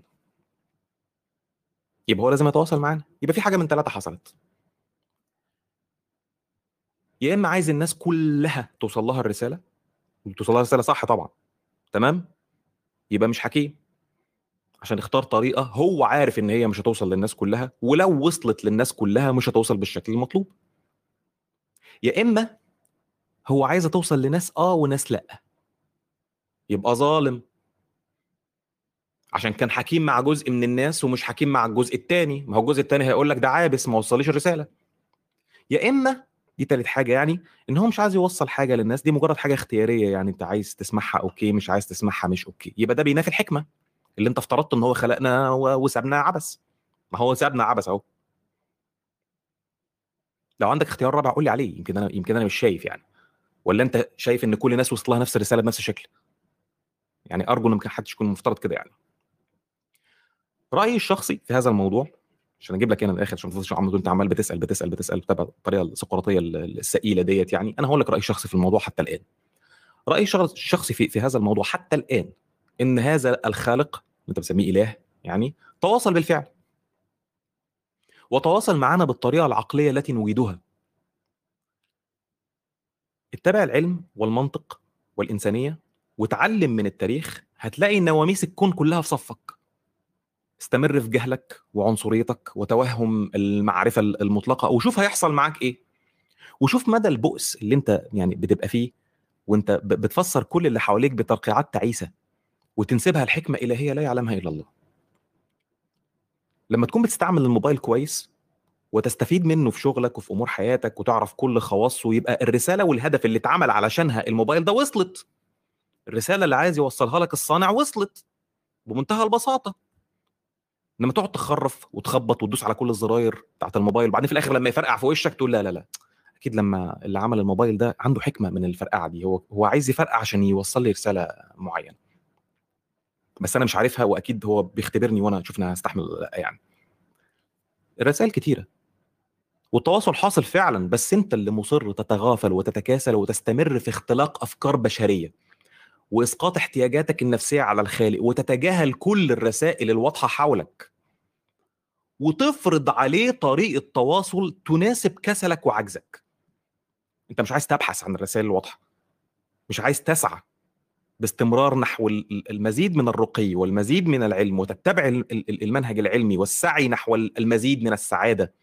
يبقى هو لازم يتواصل معانا. يبقى في حاجة من ثلاثة حصلت. يا إما عايز الناس كلها توصل لها الرسالة توصل لها الرساله صح طبعا تمام؟ يبقى مش حكيم. عشان يختار طريقة هو عارف إن هي مش هتوصل للناس كلها ولو وصلت للناس كلها مش هتوصل بالشكل المطلوب. يا إما هو عايزه توصل لناس آه وناس لأ. يبقى ظالم. عشان كان حكيم مع جزء من الناس ومش حكيم مع الجزء الثاني ما هو الجزء الثاني هيقول لك ده عبث ما وصليش الرسالة. يا إما دي تالت حاجة يعني إن هو مش عايز يوصل حاجة للناس دي مجرد حاجة اختيارية يعني أنت عايز تسمعها أوكي مش عايز تسمعها مش أوكي. يبقى ده بينافي الحكمة اللي أنت افترضت إن هو خلقنا وسابنا عبث ما هو سابنا عبث أهو. لو عندك اختيار رابع قول لي عليه يمكن أنا يمكن أنا مش شايف يعني. ولا أنت شايف إن كل الناس وصل لها نفس الرسالة بنفس الشكل؟ يعني أرجو إن ما حدش يكون مفترض كده يعني. رأيي الشخصي في هذا الموضوع عشان أجيب لك هنا الآخر عشان ما تفضلش عمال أنت عمال بتسأل بتسأل بتسأل بتابع الطريقة السقراطية الثقيله ديت يعني. أنا هقول لك رايي الشخصي في الموضوع حتى الآن. رايي الشخصي في, في هذا الموضوع حتى الآن إن هذا الخالق أنت بتسميه إله يعني تواصل بالفعل. وتواصل معنا بالطريقة العقلية التي نريدها. اتبع العلم والمنطق والإنسانية وتعلم من التاريخ هتلاقي نواميس الكون كلها في صفك. استمر في جهلك وعنصريتك وتوهم المعرفة المطلقة وشوف هيحصل معاك إيه. وشوف مدى البؤس اللي أنت يعني بتبقى فيه وأنت بتفسر كل اللي حواليك بترقيعات تعيسة وتنسبها الحكمه إلهية لا يعلمها إلا الله. لما تكون بتستعمل الموبايل كويس وتستفيد منه في شغلك وفي أمور حياتك وتعرف كل خواصه يبقى الرسالة والهدف اللي اتعمل علشانها الموبايل ده وصلت. الرسالة اللي عايز يوصلها لك الصانع وصلت بمنتهى البساطة. انما تقعد تخرف وتخبط وتدوس على كل الزراير بتاعت الموبايل وبعدين في الآخر لما يفرقع في وشك تقول لا لا لا. أكيد لما اللي عمل الموبايل ده عنده حكمة من الفرقعة دي. هو هو عايز يفرقع عشان يوصل لي رسالة معينة. بس أنا مش عارفها وأكيد هو بيختبرني وأنا أشوف أنا هستحمل لأ يعني. الرسائل كتيرة. والتواصل حاصل فعلا بس أنت اللي مصر تتغافل وتتكاسل وتستمر في اختلاق أفكار بشرية. وإسقاط احتياجاتك النفسية على الخالق وتتجاهل كل الرسائل الواضحة حولك. وتفرض عليه طريقة تواصل تناسب كسلك وعجزك. أنت مش عايز تبحث عن الرسائل الواضحة. مش عايز تسعى باستمرار نحو المزيد من الرقي والمزيد من العلم وتتبع المنهج العلمي والسعي نحو المزيد من السعادة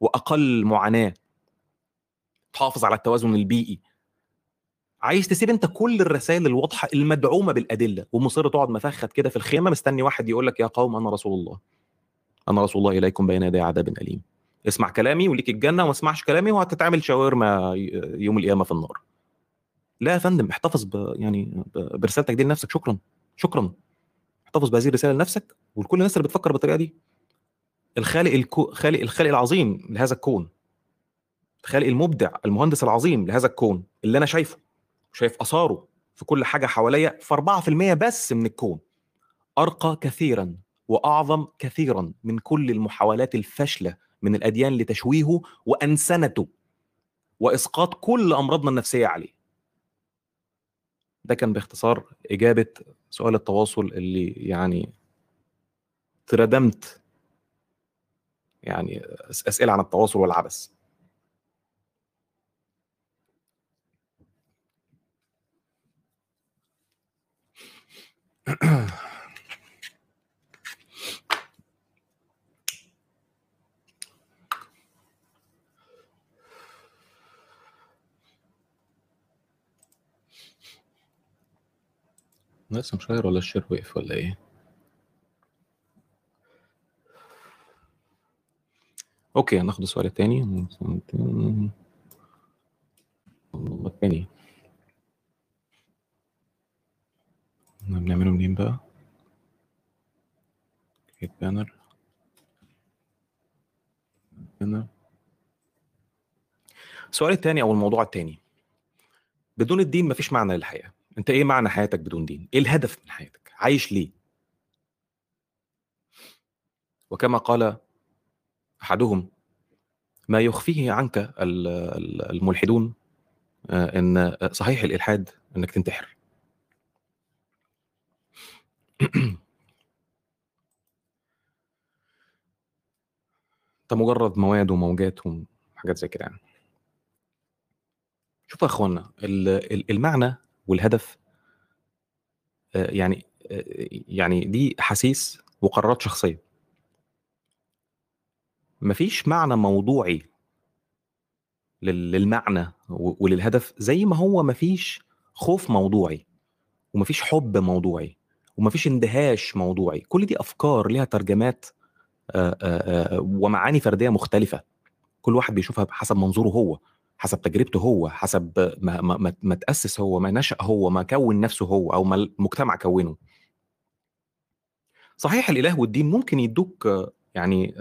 وأقل معاناة. تحافظ على التوازن البيئي. عايز تسيب أنت كل الرسائل الواضحة المدعومة بالأدلة ومصر تقعد مفخت كده في الخيمة مستني واحد يقول لك يا قوم أنا رسول الله. أنا رسول الله إليكم بين يدي عذاب أليم. اسمع كلامي وليك الجنة وما اسمعش كلامي وهتتعمل شاورما يوم القيامة في النار. لا يا فندم احتفظ ب يعني برسالتك دي لنفسك. شكرا شكرا. احتفظ بهذه الرسالة لنفسك ولكل الناس اللي بتفكر بالطريقة دي. الخالق الكو... خالق الخالق العظيم لهذا الكون. الخالق المبدع المهندس العظيم لهذا الكون اللي أنا شايفه. شايف آثاره في كل حاجة حواليا في 4% بس من الكون. أرقى كثيرا. وأعظم كثيرا من كل المحاولات الفاشلة من الأديان لتشويهه وأنسنته وإسقاط كل أمراضنا النفسية عليه. ده كان باختصار إجابة سؤال التواصل اللي يعني تردمت يعني أسئلة عن التواصل والعبث. لسه مشير ولا ال share وقف ولا إيه؟ أوكي هناخد السؤال التاني التاني بنعمله منين بقى؟ Create banner. Banner. السؤال التاني أو الموضوع التاني. بدون الدين مفيش معنى للحياة. أنت إيه معنى حياتك بدون دين؟ إيه الهدف من حياتك؟ عايش ليه؟ وكما قال أحدهم ما يخفيه عنك الملحدون إن صحيح الإلحاد إنك تنتحر. انت مجرد مواد وموجات وحاجات زي كده يعني. شوفوا يا إخوانا المعنى والهدف يعني يعني دي احاسيس وقرارات شخصية. مفيش معنى موضوعي للمعنى وللهدف زي ما هو مفيش خوف موضوعي ومفيش حب موضوعي ومفيش اندهاش موضوعي. كل دي أفكار ليها ترجمات ومعاني فردية مختلفة. كل واحد بيشوفها بحسب منظوره هو. حسب تجربته هو حسب ما, ما, ما تأسس هو ما نشأ هو ما كون نفسه هو أو ما المجتمع كونه. صحيح الإله والدين ممكن يدوك يعني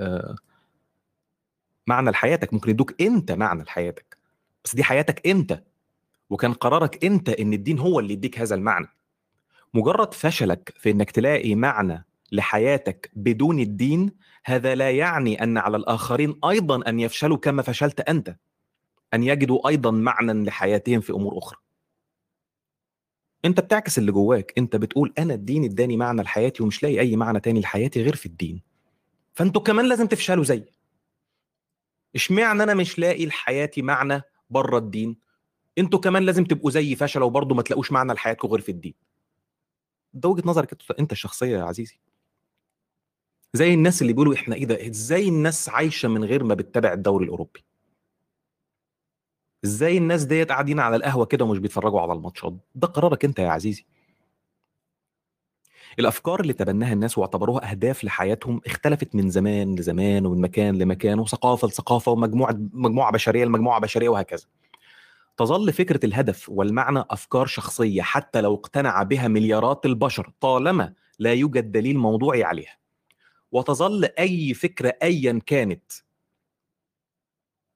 معنى لحياتك ممكن يدوك أنت معنى لحياتك بس دي حياتك أنت وكان قرارك أنت إن الدين هو اللي يديك هذا المعنى. مجرد فشلك في إنك تلاقي معنى لحياتك بدون الدين هذا لا يعني أن على الآخرين أيضا أن يفشلوا كما فشلت أنت. أن يجدوا أيضا معنى لحياتهم في أمور أخرى. أنت بتعكس اللي جواك. أنت بتقول أنا الدين اداني معنى لحياتي ومش لاقي أي معنى تاني لحياتي غير في الدين. فأنتوا كمان لازم تفشلوا زيي. اشمعنى أنا مش لاقي لحياتي معنى بره الدين؟ أنتوا كمان لازم تبقوا زيي فشلوا وبرضه ما تلاقوش معنى لحياتكم غير في الدين. ده وجهة نظرك أنت. الشخصيه يا عزيزي. زي الناس اللي بيقولوا إحنا إيه ده؟ إزاي الناس عايشة من غير ما بتتابع الدوري الأوروبي؟ إزاي الناس ديت قاعدين على القهوة كده ومش بيتفرجوا على الماتشات؟ ده قرارك أنت يا عزيزي. الأفكار اللي تبناها الناس واعتبروها أهداف لحياتهم اختلفت من زمان لزمان ومن مكان لمكان وثقافة لثقافة ومجموعة مجموعة بشرية لمجموعة بشرية وهكذا. تظل فكرة الهدف والمعنى أفكار شخصية حتى لو اقتنع بها مليارات البشر طالما لا يوجد دليل موضوعي عليها. وتظل أي فكرة ايا كانت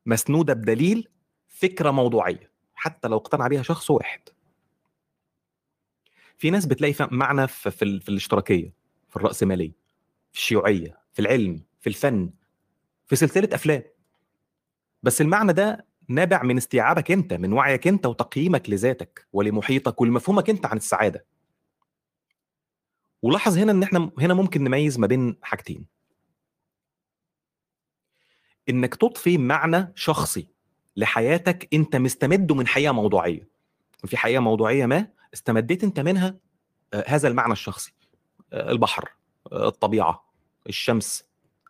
مسنودة بدليل فكرة موضوعية حتى لو اقتنع بها شخص واحد. في ناس بتلاقي معنى في, في الاشتراكية في الراسماليه في الشيوعية في العلم في الفن في سلسلة أفلام. بس المعنى ده نابع من استيعابك أنت من وعيك أنت وتقييمك لذاتك ولمحيطك ولمفهومك أنت عن السعادة. ولاحظ هنا إن إحنا هنا ممكن نميز ما بين حاجتين. إنك تضفي معنى شخصي لحياتك انت مستمده من حقيقه موضوعية. في حقيقه موضوعية ما استمديت انت منها هذا المعنى الشخصي. البحر الطبيعة الشمس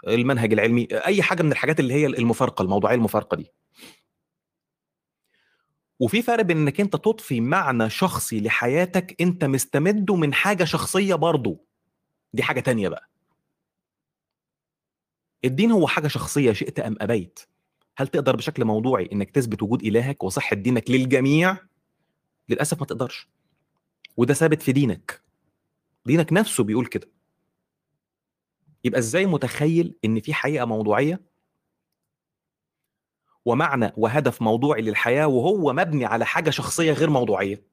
المنهج العلمي أي حاجة من الحاجات اللي هي المفارقة الموضوعية المفارقة دي. وفي فرق بين إنك أنت تضفي معنى شخصي لحياتك أنت مستمده من حاجة شخصية برضه دي حاجة تانية بقى. الدين هو حاجة شخصية شئت أم أبيت. هل تقدر بشكل موضوعي إنك تثبت وجود إلهك وصحة دينك للجميع؟ للأسف ما تقدرش. وده ثابت في دينك. دينك نفسه بيقول كده. يبقى إزاي متخيل إن في حقيقة موضوعية؟ ومعنى وهدف موضوعي للحياة وهو مبني على حاجة شخصية غير موضوعية.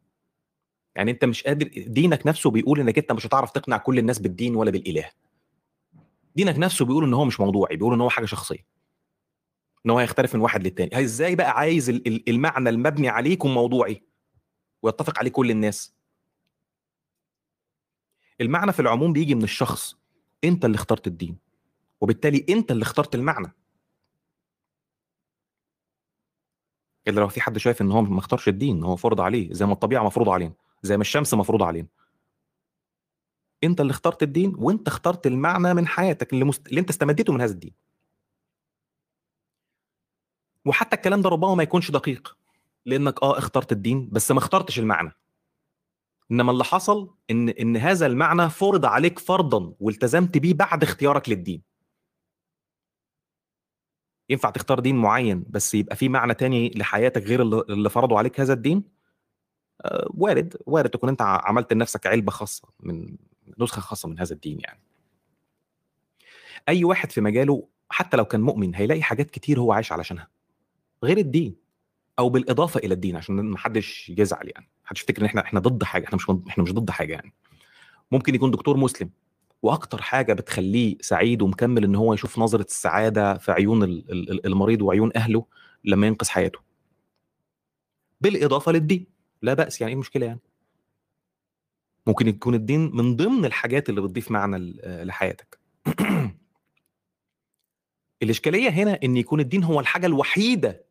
يعني أنت مش قادر دينك نفسه بيقول إنك أنت مش هتعرف تقنع كل الناس بالدين ولا بالإله. دينك نفسه بيقول إن هو مش موضوعي بيقول إن هو حاجة شخصية. إن هو هيختلف من واحد للتاني. إزاي بقى عايز المعنى المبني عليه يكون موضوعي ويتفق عليه كل الناس. المعنى في العموم بيجي من الشخص. أنت اللي اخترت الدين. وبالتالي أنت اللي اخترت المعنى. إلا لو في حد شايف إن هو ما اختارش الدين هو فرض عليه. زي ما الطبيعة مفروضه علينا. زي ما الشمس مفروضه علينا. أنت اللي اخترت الدين وأنت اخترت المعنى من حياتك اللي, مست... اللي أنت استمديته من هذا الدين. وحتى الكلام ده ربما ما يكونش دقيق لأنك آه اخترت الدين بس ما اخترتش المعنى. إنما اللي حصل إن إن هذا المعنى فرض عليك فرضا والتزمت بيه بعد اختيارك للدين. ينفع تختار دين معين بس يبقى في معنى تاني لحياتك غير اللي فرضوا عليك هذا الدين؟ آه وارد وارد تكون أنت عملت لنفسك علبة خاصة من نسخة خاصة من هذا الدين يعني. أي واحد في مجاله حتى لو كان مؤمن هيلاقي حاجات كتير هو عايش علشانها. غير الدين أو بالإضافة إلى الدين عشان ما حدش يزعل يعني. محدش يفتكر إن إحنا إحنا ضد حاجة إحنا مش إحنا مش ضد حاجة يعني. ممكن يكون دكتور مسلم وأكتر حاجة بتخليه سعيد ومكمل إن هو يشوف نظرة السعادة في عيون المريض وعيون أهله لما ينقذ حياته. بالإضافة للدين. لا بأس يعني إيه المشكلة يعني؟ ممكن يكون الدين من ضمن الحاجات اللي بتضيف معنى لحياتك. الإشكالية هنا إن يكون الدين هو الحاجة الوحيدة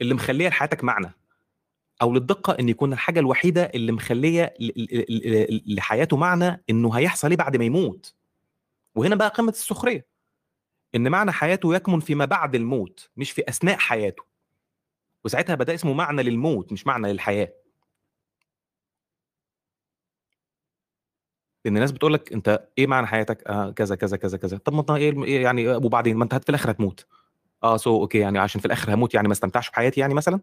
اللي مخلية لحياتك معنى أو للدقة إن يكون الحاجة الوحيدة اللي مخلية لحياته معنى إنه هيحصل إيه بعد ما يموت. وهنا بقى قمة السخرية. إن معنى حياته يكمن فيما بعد الموت مش في أثناء حياته. وساعتها بدأ اسمه معنى للموت مش معنى للحياة. لأن الناس بتقول لك أنت إيه معنى حياتك؟ آه كذا كذا كذا كذا. طب ما أنت إيه يعني وبعدين ما أنت في الآخر هتموت. آه so أوكي يعني عشان في الآخر هموت يعني ما استمتعش بحياتي يعني مثلا؟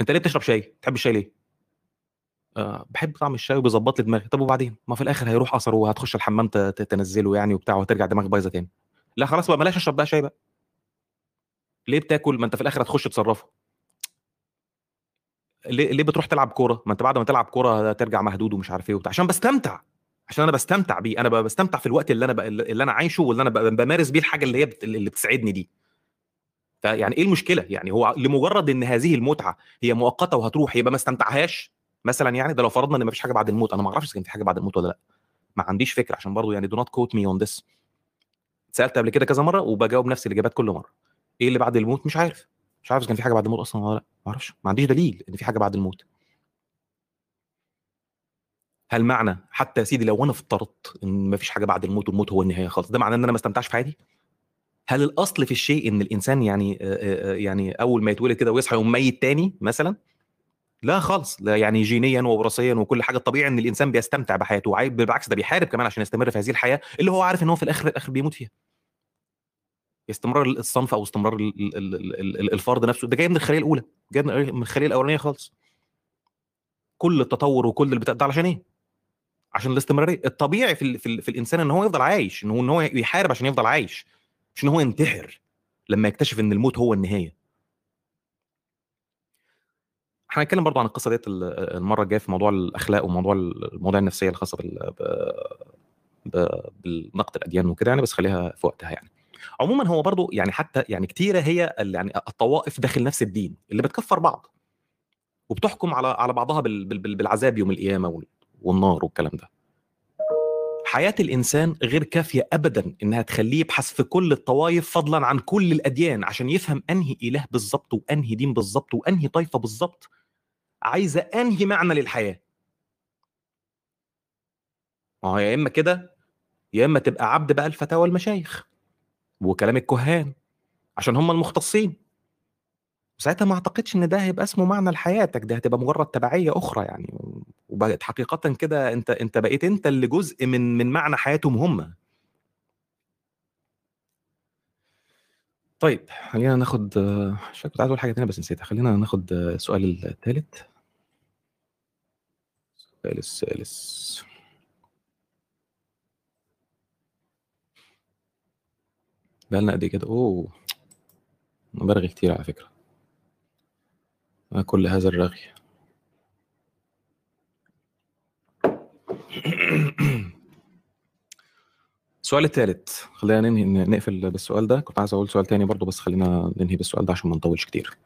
أنت ليه بتشرب شاي؟ تحب الشاي ليه؟ آه بحب طعم الشاي وبيظبط لي دماغي. طب وبعدين؟ ما في الآخر هيروح اثره وهتخش الحمام تنزله يعني وبتاع وترجع دماغك بايظة تاني. لا خلاص بقى بلاش أشرب بقى شاي بقى. ليه بتاكل؟ ما أنت في الآخر هتخش تصرفه. ليه ليه بتروح تلعب كورة؟ ما أنت بعد ما تلعب كورة ترجع مهدود ومش عارف إيه وبتاع عشان بستمتع. عشان أنا بستمتع بيه. أنا بستمتع في الوقت اللي أنا اللي أنا عايشه واللي أنا بمارس بيه الحاجة اللي هي بت... اللي بتسعدني دي. فيعني إيه المشكلة؟ يعني هو لمجرد إن هذه المتعة هي مؤقتة وهتروح يبقى ما استمتعهاش مثلا يعني؟ ده لو فرضنا إن ما فيش حاجة بعد الموت. أنا ما أعرفش كان في حاجة بعد الموت ولا لأ. ما عنديش فكرة عشان برضو يعني do not quote me on this سألت قبل كده كذا مرة وبجاوب نفس الإجابات كل مرة. إيه اللي بعد الموت؟ مش عارف. مش عارف كان في حاجة بعد الموت أصلا ولا لأ. ما أعرفش. ما عنديش دليل إن في حاجة بعد الموت. هل معنى حتى يا سيدي لو أنا افترضت إن ما فيش حاجة بعد الموت والموت هو النهاية خالص ده معناه إن أنا ما استمتعش في حياتي؟ هل الأصل في الشيء إن الإنسان يعني يعني أول ما يتولد كده ويصحى يقوم ميت تاني مثلا؟ لا خالص لا يعني جينيا ووراثيا وكل حاجة الطبيعي إن الإنسان بيستمتع بحياته بالعكس ده بيحارب كمان عشان يستمر في هذه الحياة اللي هو عارف إن هو في الآخر الآخر بيموت فيها. استمرار الصنف أو استمرار الفرد نفسه ده جاي من الخلية الأولى جاي من الخلية الأولانية خالص. كل التطور وكل البتاع ده علشان إيه؟ عشان الاستمرارية. الطبيعي في ال في, ال في الإنسان إن هو يفضل عايش إن هو إن هو يحارب عشان يفضل عايش مش إن هو ينتحر لما يكتشف إن الموت هو النهاية. إحنا هنتكلم برضو عن القصة ديت المرة الجاية في موضوع الأخلاق وموضوع المواضيع النفسية الخاصة بال بالنقد الأديان وكده يعني بس خليها في وقتها يعني. عموما هو برضو يعني حتى يعني كتيرة هي يعني الطوائف داخل نفس الدين اللي بتكفر بعض وبتحكم على على بعضها بالعذاب يوم القيامة والنار والكلام ده. حياة الإنسان غير كافية أبدا إنها تخليه يبحث في كل الطوائف فضلا عن كل الأديان عشان يفهم أنهي إله بالظبط وأنهي دين بالظبط وأنهي طائفة بالظبط عايزة أنهي معنى للحياة. ما هو يا إما كده يا إما تبقى عبد بقى الفتاوى المشايخ وكلام الكهان عشان هم المختصين. وساعتها ما أعتقدش إن ده هيبقى اسمه معنى لحياتك ده هتبقى مجرد تبعية أخرى يعني. وبقت حقيقه كده أنت أنت بقيت أنت اللي جزء من من معنى حياتهم هم. طيب خلينا ناخد مش كنت عايز أقول حاجة ثانية بس نسيتها. خلينا ناخد السؤال الثالث السؤال الثالث بقالنا قد إيه كده؟ أوه أنا برغي كتير على فكرة. ما كل هذا الرغي. السؤال الثالث. خلينا ننهي نقفل بالسؤال ده. كنت عايز أقول سؤال تاني برضو بس خلينا ننهي بالسؤال ده عشان ما نطولش كتير.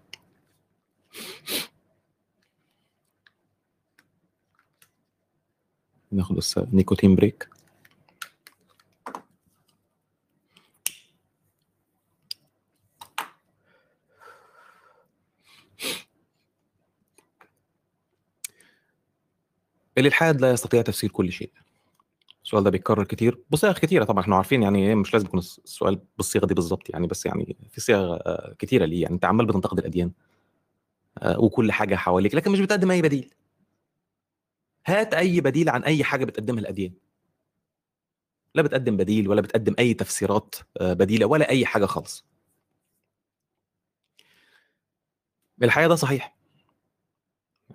ناخد بس نيكوتين بريك. الإلحاد لا يستطيع تفسير كل شيء. السؤال ده بيتكرر كتير. بصيغ كتيرة طبعا إحنا عارفين يعني إيه مش لازم يكون السؤال بالصيغه دي بالظبط يعني بس يعني في صيغ آه، كتيرة ليه يعني. أنت عمال بتنتقد الأديان آه، وكل حاجة حواليك لكن مش بتقدم أي بديل. هات أي بديل عن أي حاجة بتقدمها الأديان. لا بتقدم بديل ولا بتقدم أي تفسيرات آه، بديلة ولا أي حاجة خالص. الحقيقة ده صحيح.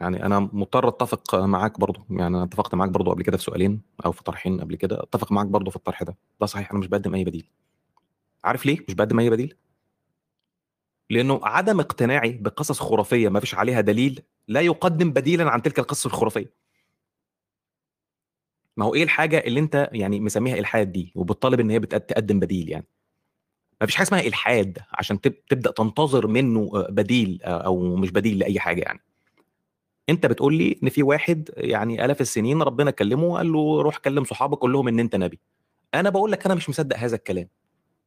يعني أنا مضطر أتفق معاك برضو يعني أنا اتفقت معاك برضو قبل كده في سؤالين أو في طرحين قبل كده أتفق معاك برضو في الطرح ده. ده صحيح أنا مش بقدم أي بديل. عارف ليه مش بقدم أي بديل؟ لأنه عدم اقتناعي بقصص خرافية ما فيش عليها دليل لا يقدم بديلا عن تلك القصة الخرافية. ما هو إيه الحاجة اللي أنت يعني مسميها إلحاد دي؟ وبتطالب إن هي بتقدم بديل يعني. ما فيش حاجة اسمها إلحاد عشان تبدأ تنتظر منه بديل أو مش بديل لأي حاجة يعني. أنت بتقول لي إن في واحد يعني آلاف السنين ربنا كلمه وقال له روح كلم صحابك قول لهم إن أنت نبي. أنا بقول لك أنا مش مصدق هذا الكلام.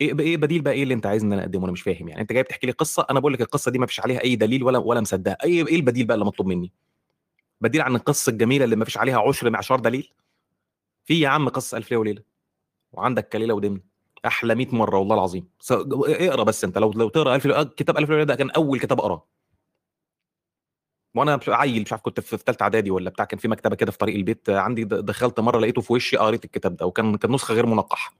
إيه إيه بديل بقى إيه اللي أنت عايز إن أنا أقدمه؟ أنا مش فاهم يعني. أنت جاي بتحكي لي قصة أنا بقول لك القصة دي ما فيش عليها أي دليل ولا ولا مصدقها إيه إيه البديل بقى اللي مطلوب مني؟ بديل عن القصة الجميلة اللي ما فيش عليها عشر معشار دليل؟ في يا عم قصة ألف ليلة وليلة. وعندك كليلة ودمن أحلى 100 مرة والله العظيم. اقرأ بس أنت. لو لو تقرأ ألف كتاب ألف ليلة ده كان أول كتاب أقرأه. وأنا عيل مش عارف كنت في ثالثه إعدادي ولا بتاع كان في مكتبة كده في طريق البيت عندي دخلت مرة لقيته في وشي قريت الكتاب ده وكان كان نسخة غير منقحة.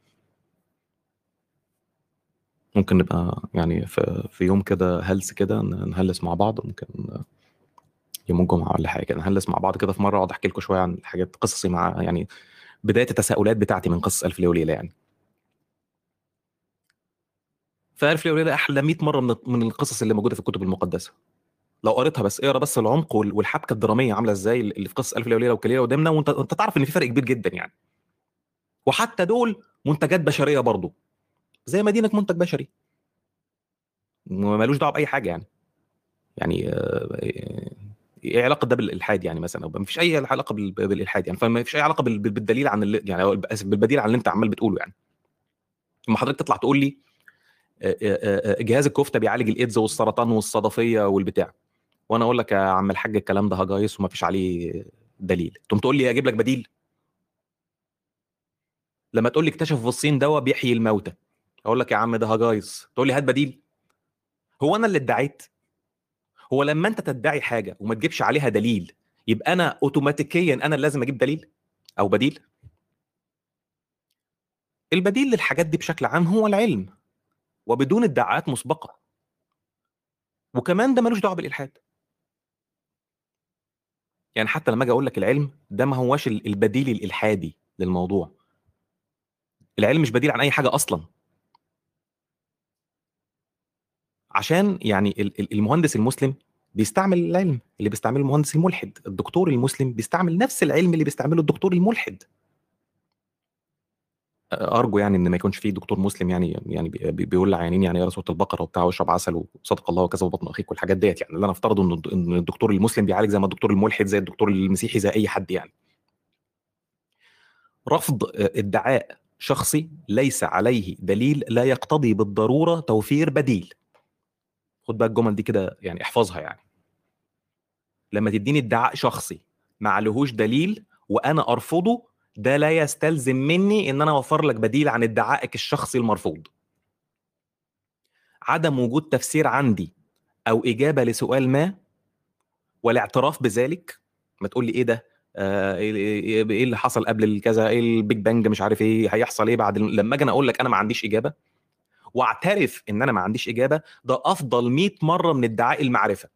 ممكن نبقى يعني في, في يوم كده هلس كده نهلس مع بعض ممكن يوم الجمعة ولا حاجة نهلس مع بعض كده في مرة أقعد أحكي لكم شوية عن حاجات قصصي مع يعني بداية التساؤلات بتاعتي من قصه ألف ليلة وليلة يعني. فألف ليلة وليلة أحلى 100 مرة من القصص اللي موجودة في الكتب المقدسة. لو قريتها بس اقرا بس العمق والحبكة الدرامية عاملة إزاي اللي في قصة ألف ليلة وليلة وكليلة ودمنه وانت انت تعرف إن في فرق كبير جدا يعني. وحتى دول منتجات بشرية برضه زي مدينة منتج بشري. ملوش دعوة بأي حاجة يعني. يعني آه، إيه علاقة ده بالإلحاد يعني مثلا؟ ما فيش أي علاقة بالإلحاد يعني. فما فيش أي علاقة بالدليل عن اللي يعني بالبديل عن اللي أنت عمال بتقوله يعني. لما حضرتك تطلع تقول لي آه، آه، جهاز الكفتة بيعالج الإيدز والسرطان والصدفية والبتاع. وأنا أقول لك يا عم الحاج الكلام ده هجايص وما فيش عليه دليل. تقوم تقول لي أجيب لك بديل؟ لما تقول لي اكتشف في الصين دواء بيحيي الموتى. أقول لك يا عم ده هجايص. تقول لي هات بديل. هو أنا اللي ادعيت؟ هو لما أنت تدعي حاجة وما تجيبش عليها دليل يبقى أنا اوتوماتيكيا أنا اللي لازم أجيب دليل أو بديل؟ البديل للحاجات دي بشكل عام هو العلم وبدون ادعاءات مسبقة. وكمان ده ملوش دعوة بالإلحاد. يعني حتى لما آجي أقول لك العلم ده ما هواش البديل الإلحادي للموضوع. العلم مش بديل عن أي حاجة أصلا. عشان يعني المهندس المسلم بيستعمل العلم اللي بيستعمله المهندس الملحد الدكتور المسلم بيستعمل نفس العلم اللي بيستعمله الدكتور الملحد. أرجو يعني إن ما يكونش في دكتور مسلم يعني يعني بيقول لعيانين يعني يقرا سوره البقرة وبتاع واشرب عسل وصدق الله وكذا وبطن أخيك والحاجات ديت يعني اللي أنا أفترضه إن الدكتور المسلم بيعالج زي ما الدكتور الملحد زي الدكتور المسيحي زي أي حد يعني. رفض ادعاء شخصي ليس عليه دليل لا يقتضي بالضرورة توفير بديل. خد بقى الجمل دي كده يعني احفظها يعني. لما تديني ادعاء شخصي ما عليهوش دليل وأنا أرفضه ده لا يستلزم مني إن أنا أوفر لك بديل عن ادعائك الشخصي المرفوض. عدم وجود تفسير عندي أو إجابة لسؤال ما والاعتراف بذلك ما تقول لي إيه ده؟ آه إيه, إيه, إيه اللي حصل قبل الكذا؟ إيه ال Big Bang؟ مش عارف إيه هيحصل إيه بعد لما أجي أقول لك أنا ما عنديش إجابة واعترف إن أنا ما عنديش إجابة ده أفضل 100 مرة من ادعاء المعرفة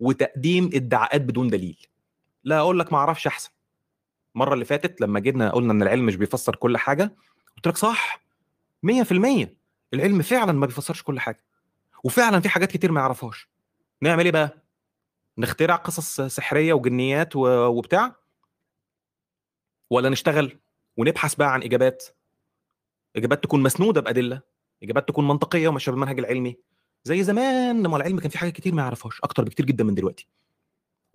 وتقديم ادعاءات بدون دليل. لا أقول لك ما أعرفش أحسن. المره اللي فاتت لما جينا قلنا إن العلم مش بيفسر كل حاجة قلت لك صح 100% العلم فعلا ما بيفسرش كل حاجة وفعلا في حاجات كتير ما يعرفهاش. نعمل إيه بقى؟ نخترع قصص سحرية وجنيات وبتاع؟ ولا نشتغل ونبحث بقى عن إجابات؟ إجابات تكون مسنودة بأدلة إجابات تكون منطقية وماشية بالمنهج العلمي زي زمان لما العلم كان في حاجات كتير ما يعرفهاش أكتر بكتير جدا من دلوقتي.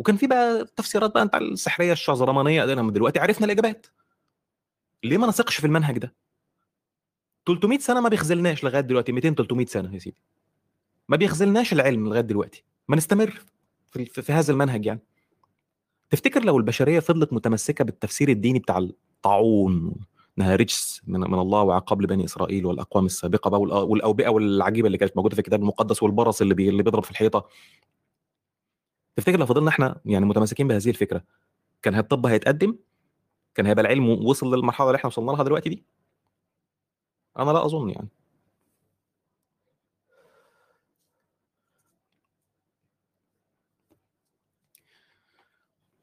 وكان في بقى تفسيرات بقى بتاع السحرية الشعزرمانيه من دلوقتي عرفنا الإجابات. ليه ما نثقش في المنهج ده؟ 300 سنة ما بيخذلناش لغاية دلوقتي 200 300 سنة يا سيدي. ما بيخذلناش العلم لغاية دلوقتي. ما نستمر في, في, هذا المنهج يعني. تفتكر لو البشرية فضلت متمسكة بالتفسير الديني بتاع الطاعون إنها رجس من, من الله وعقاب لبني إسرائيل والأقوام السابقة بقى والأوبئة والعجيبة اللي كانت موجودة في الكتاب المقدس والبرص اللي, بي اللي بيضرب في الحيطة. تفتكر لو فضلنا إحنا يعني متمسكين بهذه الفكرة كان الطب هيتقدم؟ كان هيبقى العلم وصل للمرحلة اللي إحنا وصلنا لها دلوقتي دي؟ أنا لا أظن يعني.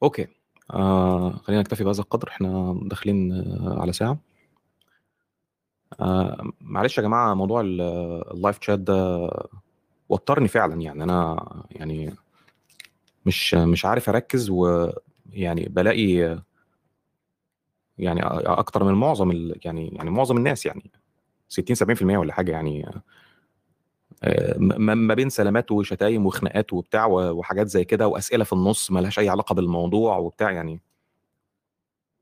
أوكي. آه خلينا نكتفي بهذا القدر. إحنا داخلين آه على ساعة. آه معلش يا جماعة موضوع ال- ال live chat ده وترني فعلا يعني. أنا يعني مش مش عارف أركز ويعني بلاقي يعني أكتر من معظم ال... يعني يعني معظم الناس يعني 60 70% ولا حاجة يعني آه، ما بين سلامات وشتايم وخناقات وبتاع وحاجات زي كده وأسئلة في النص ما لهاش أي علاقة بالموضوع وبتاع يعني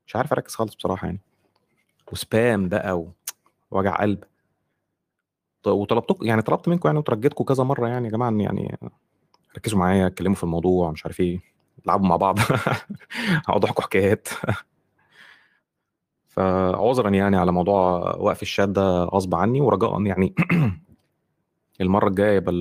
مش عارف أركز خالص بصراحة يعني. وسبام بقى ووجع قلب. وطلبتكم يعني طلبت منكم يعني وترجيتكم كذا مرة يعني يا جماعة يعني ركزوا معايا اتكلموا في الموضوع مش عارف إيه العبوا مع بعض. اقعدوا احكوا حكايات. فعذرا يعني على موضوع وقف الشات ده غصب عني ورجاء يعني المرة الجاية يبقى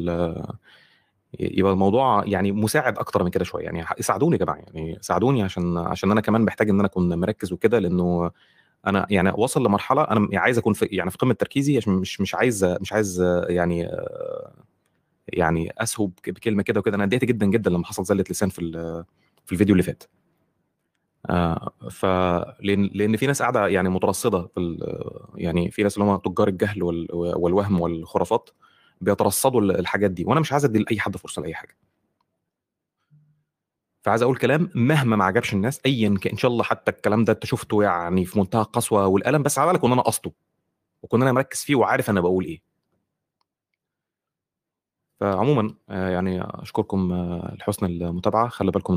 يبقى الموضوع يعني مساعد أكتر من كده شوية. يعني ساعدوني يا جماعة. يعني ساعدوني عشان عشان أنا كمان محتاج إن أنا أكون مركز وكده لأنه أنا يعني واصل لمرحلة أنا عايز أكون في يعني في قمة تركيزي مش مش عايز مش عايز يعني يعني اسهب بكلمة كده وكده. أنا اتضايقت جدا جدا لما حصل زله لسان في في الفيديو اللي فات. آه ف لأن لأن في ناس قاعدة يعني مترصدة في يعني في ناس اللي هم تجار الجهل وال- والوهم والخرافات بيترصدوا الحاجات دي. وأنا مش عايز أدي لأي حد فرصة لأي حاجة. فعايز أقول كلام مهما ما عجبش الناس ايا كان إن شاء الله حتى الكلام ده أنت شفته يعني في منتهى القسوة والألم بس على بالك إن أنا قصده. وكون أنا مركز فيه وعارف أنا بقول إيه. فعموما آه، يعني أشكركم آه، لحسن المتابعة. خلي بالكم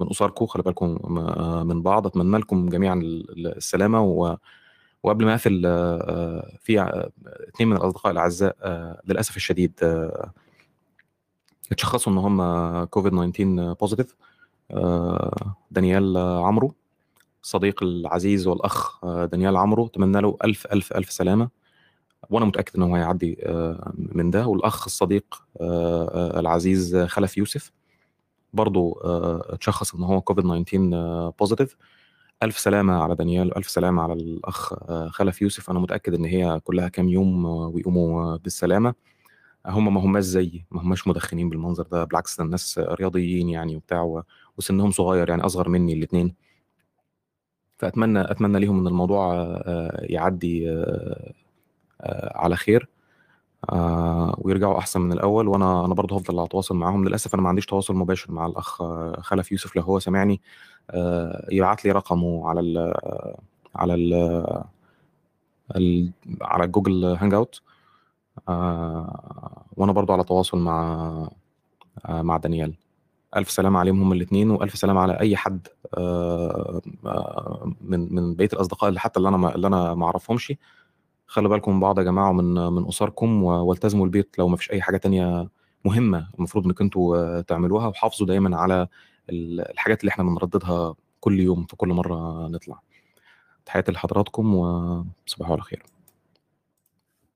من أسركم خلي بالكم آه، من بعض. أتمنى لكم جميعا ال- السلامة. و وقبل ما أقفل في اثنين من الأصدقاء الأعزاء للأسف الشديد اتشخصوا إن هم كوفيد 19 positive دانيال عمرو الصديق العزيز والأخ دانيال عمرو. أتمنى له ألف ألف ألف سلامة. وأنا متأكد ان هو هيعدي آه، من ده. والأخ الصديق آه، آه، العزيز خلف يوسف برضه اتشخص إن هو كوفيد 19 positive ألف سلامة على دانيال ألف سلامة على الأخ خلف يوسف. أنا متأكد إن هي كلها كام يوم ويقوموا بالسلامة. هم ما هماش زيي ما هماش مدخنين بالمنظر ده بالعكس ده الناس رياضيين يعني وبتاع وسنهم صغير يعني أصغر مني الاثنين فأتمنى أتمنى ليهم إن الموضوع يعدي على خير. آه، ويرجعوا أحسن من الأول. وأنا أنا برضه هفضل أتواصل معاهم. للأسف أنا ما عنديش تواصل مباشر مع الأخ آه، خلف يوسف لو هو سامعني. آه، يبعت لي رقمه على ال على ال ال- على Google Hangout آه، وأنا برضه على تواصل مع آه، مع دانيال. ألف سلامة عليهم هم الاثنين وألف سلامة على أي حد آه، آه، من من بقية الأصدقاء اللي حتى اللي أنا اللي أنا ما أعرفهمش. خلي بالكم من بعض يا جماعة ومن من أسركم والتزموا البيت لو ما فيش أي حاجة تانية مهمة المفروض إنكم أنتوا تعملوها وحافظوا دايما على ال- الحاجات اللي إحنا بنرددها كل يوم في كل مرة نطلع. تحياتي لحضراتكم وصباح على خير.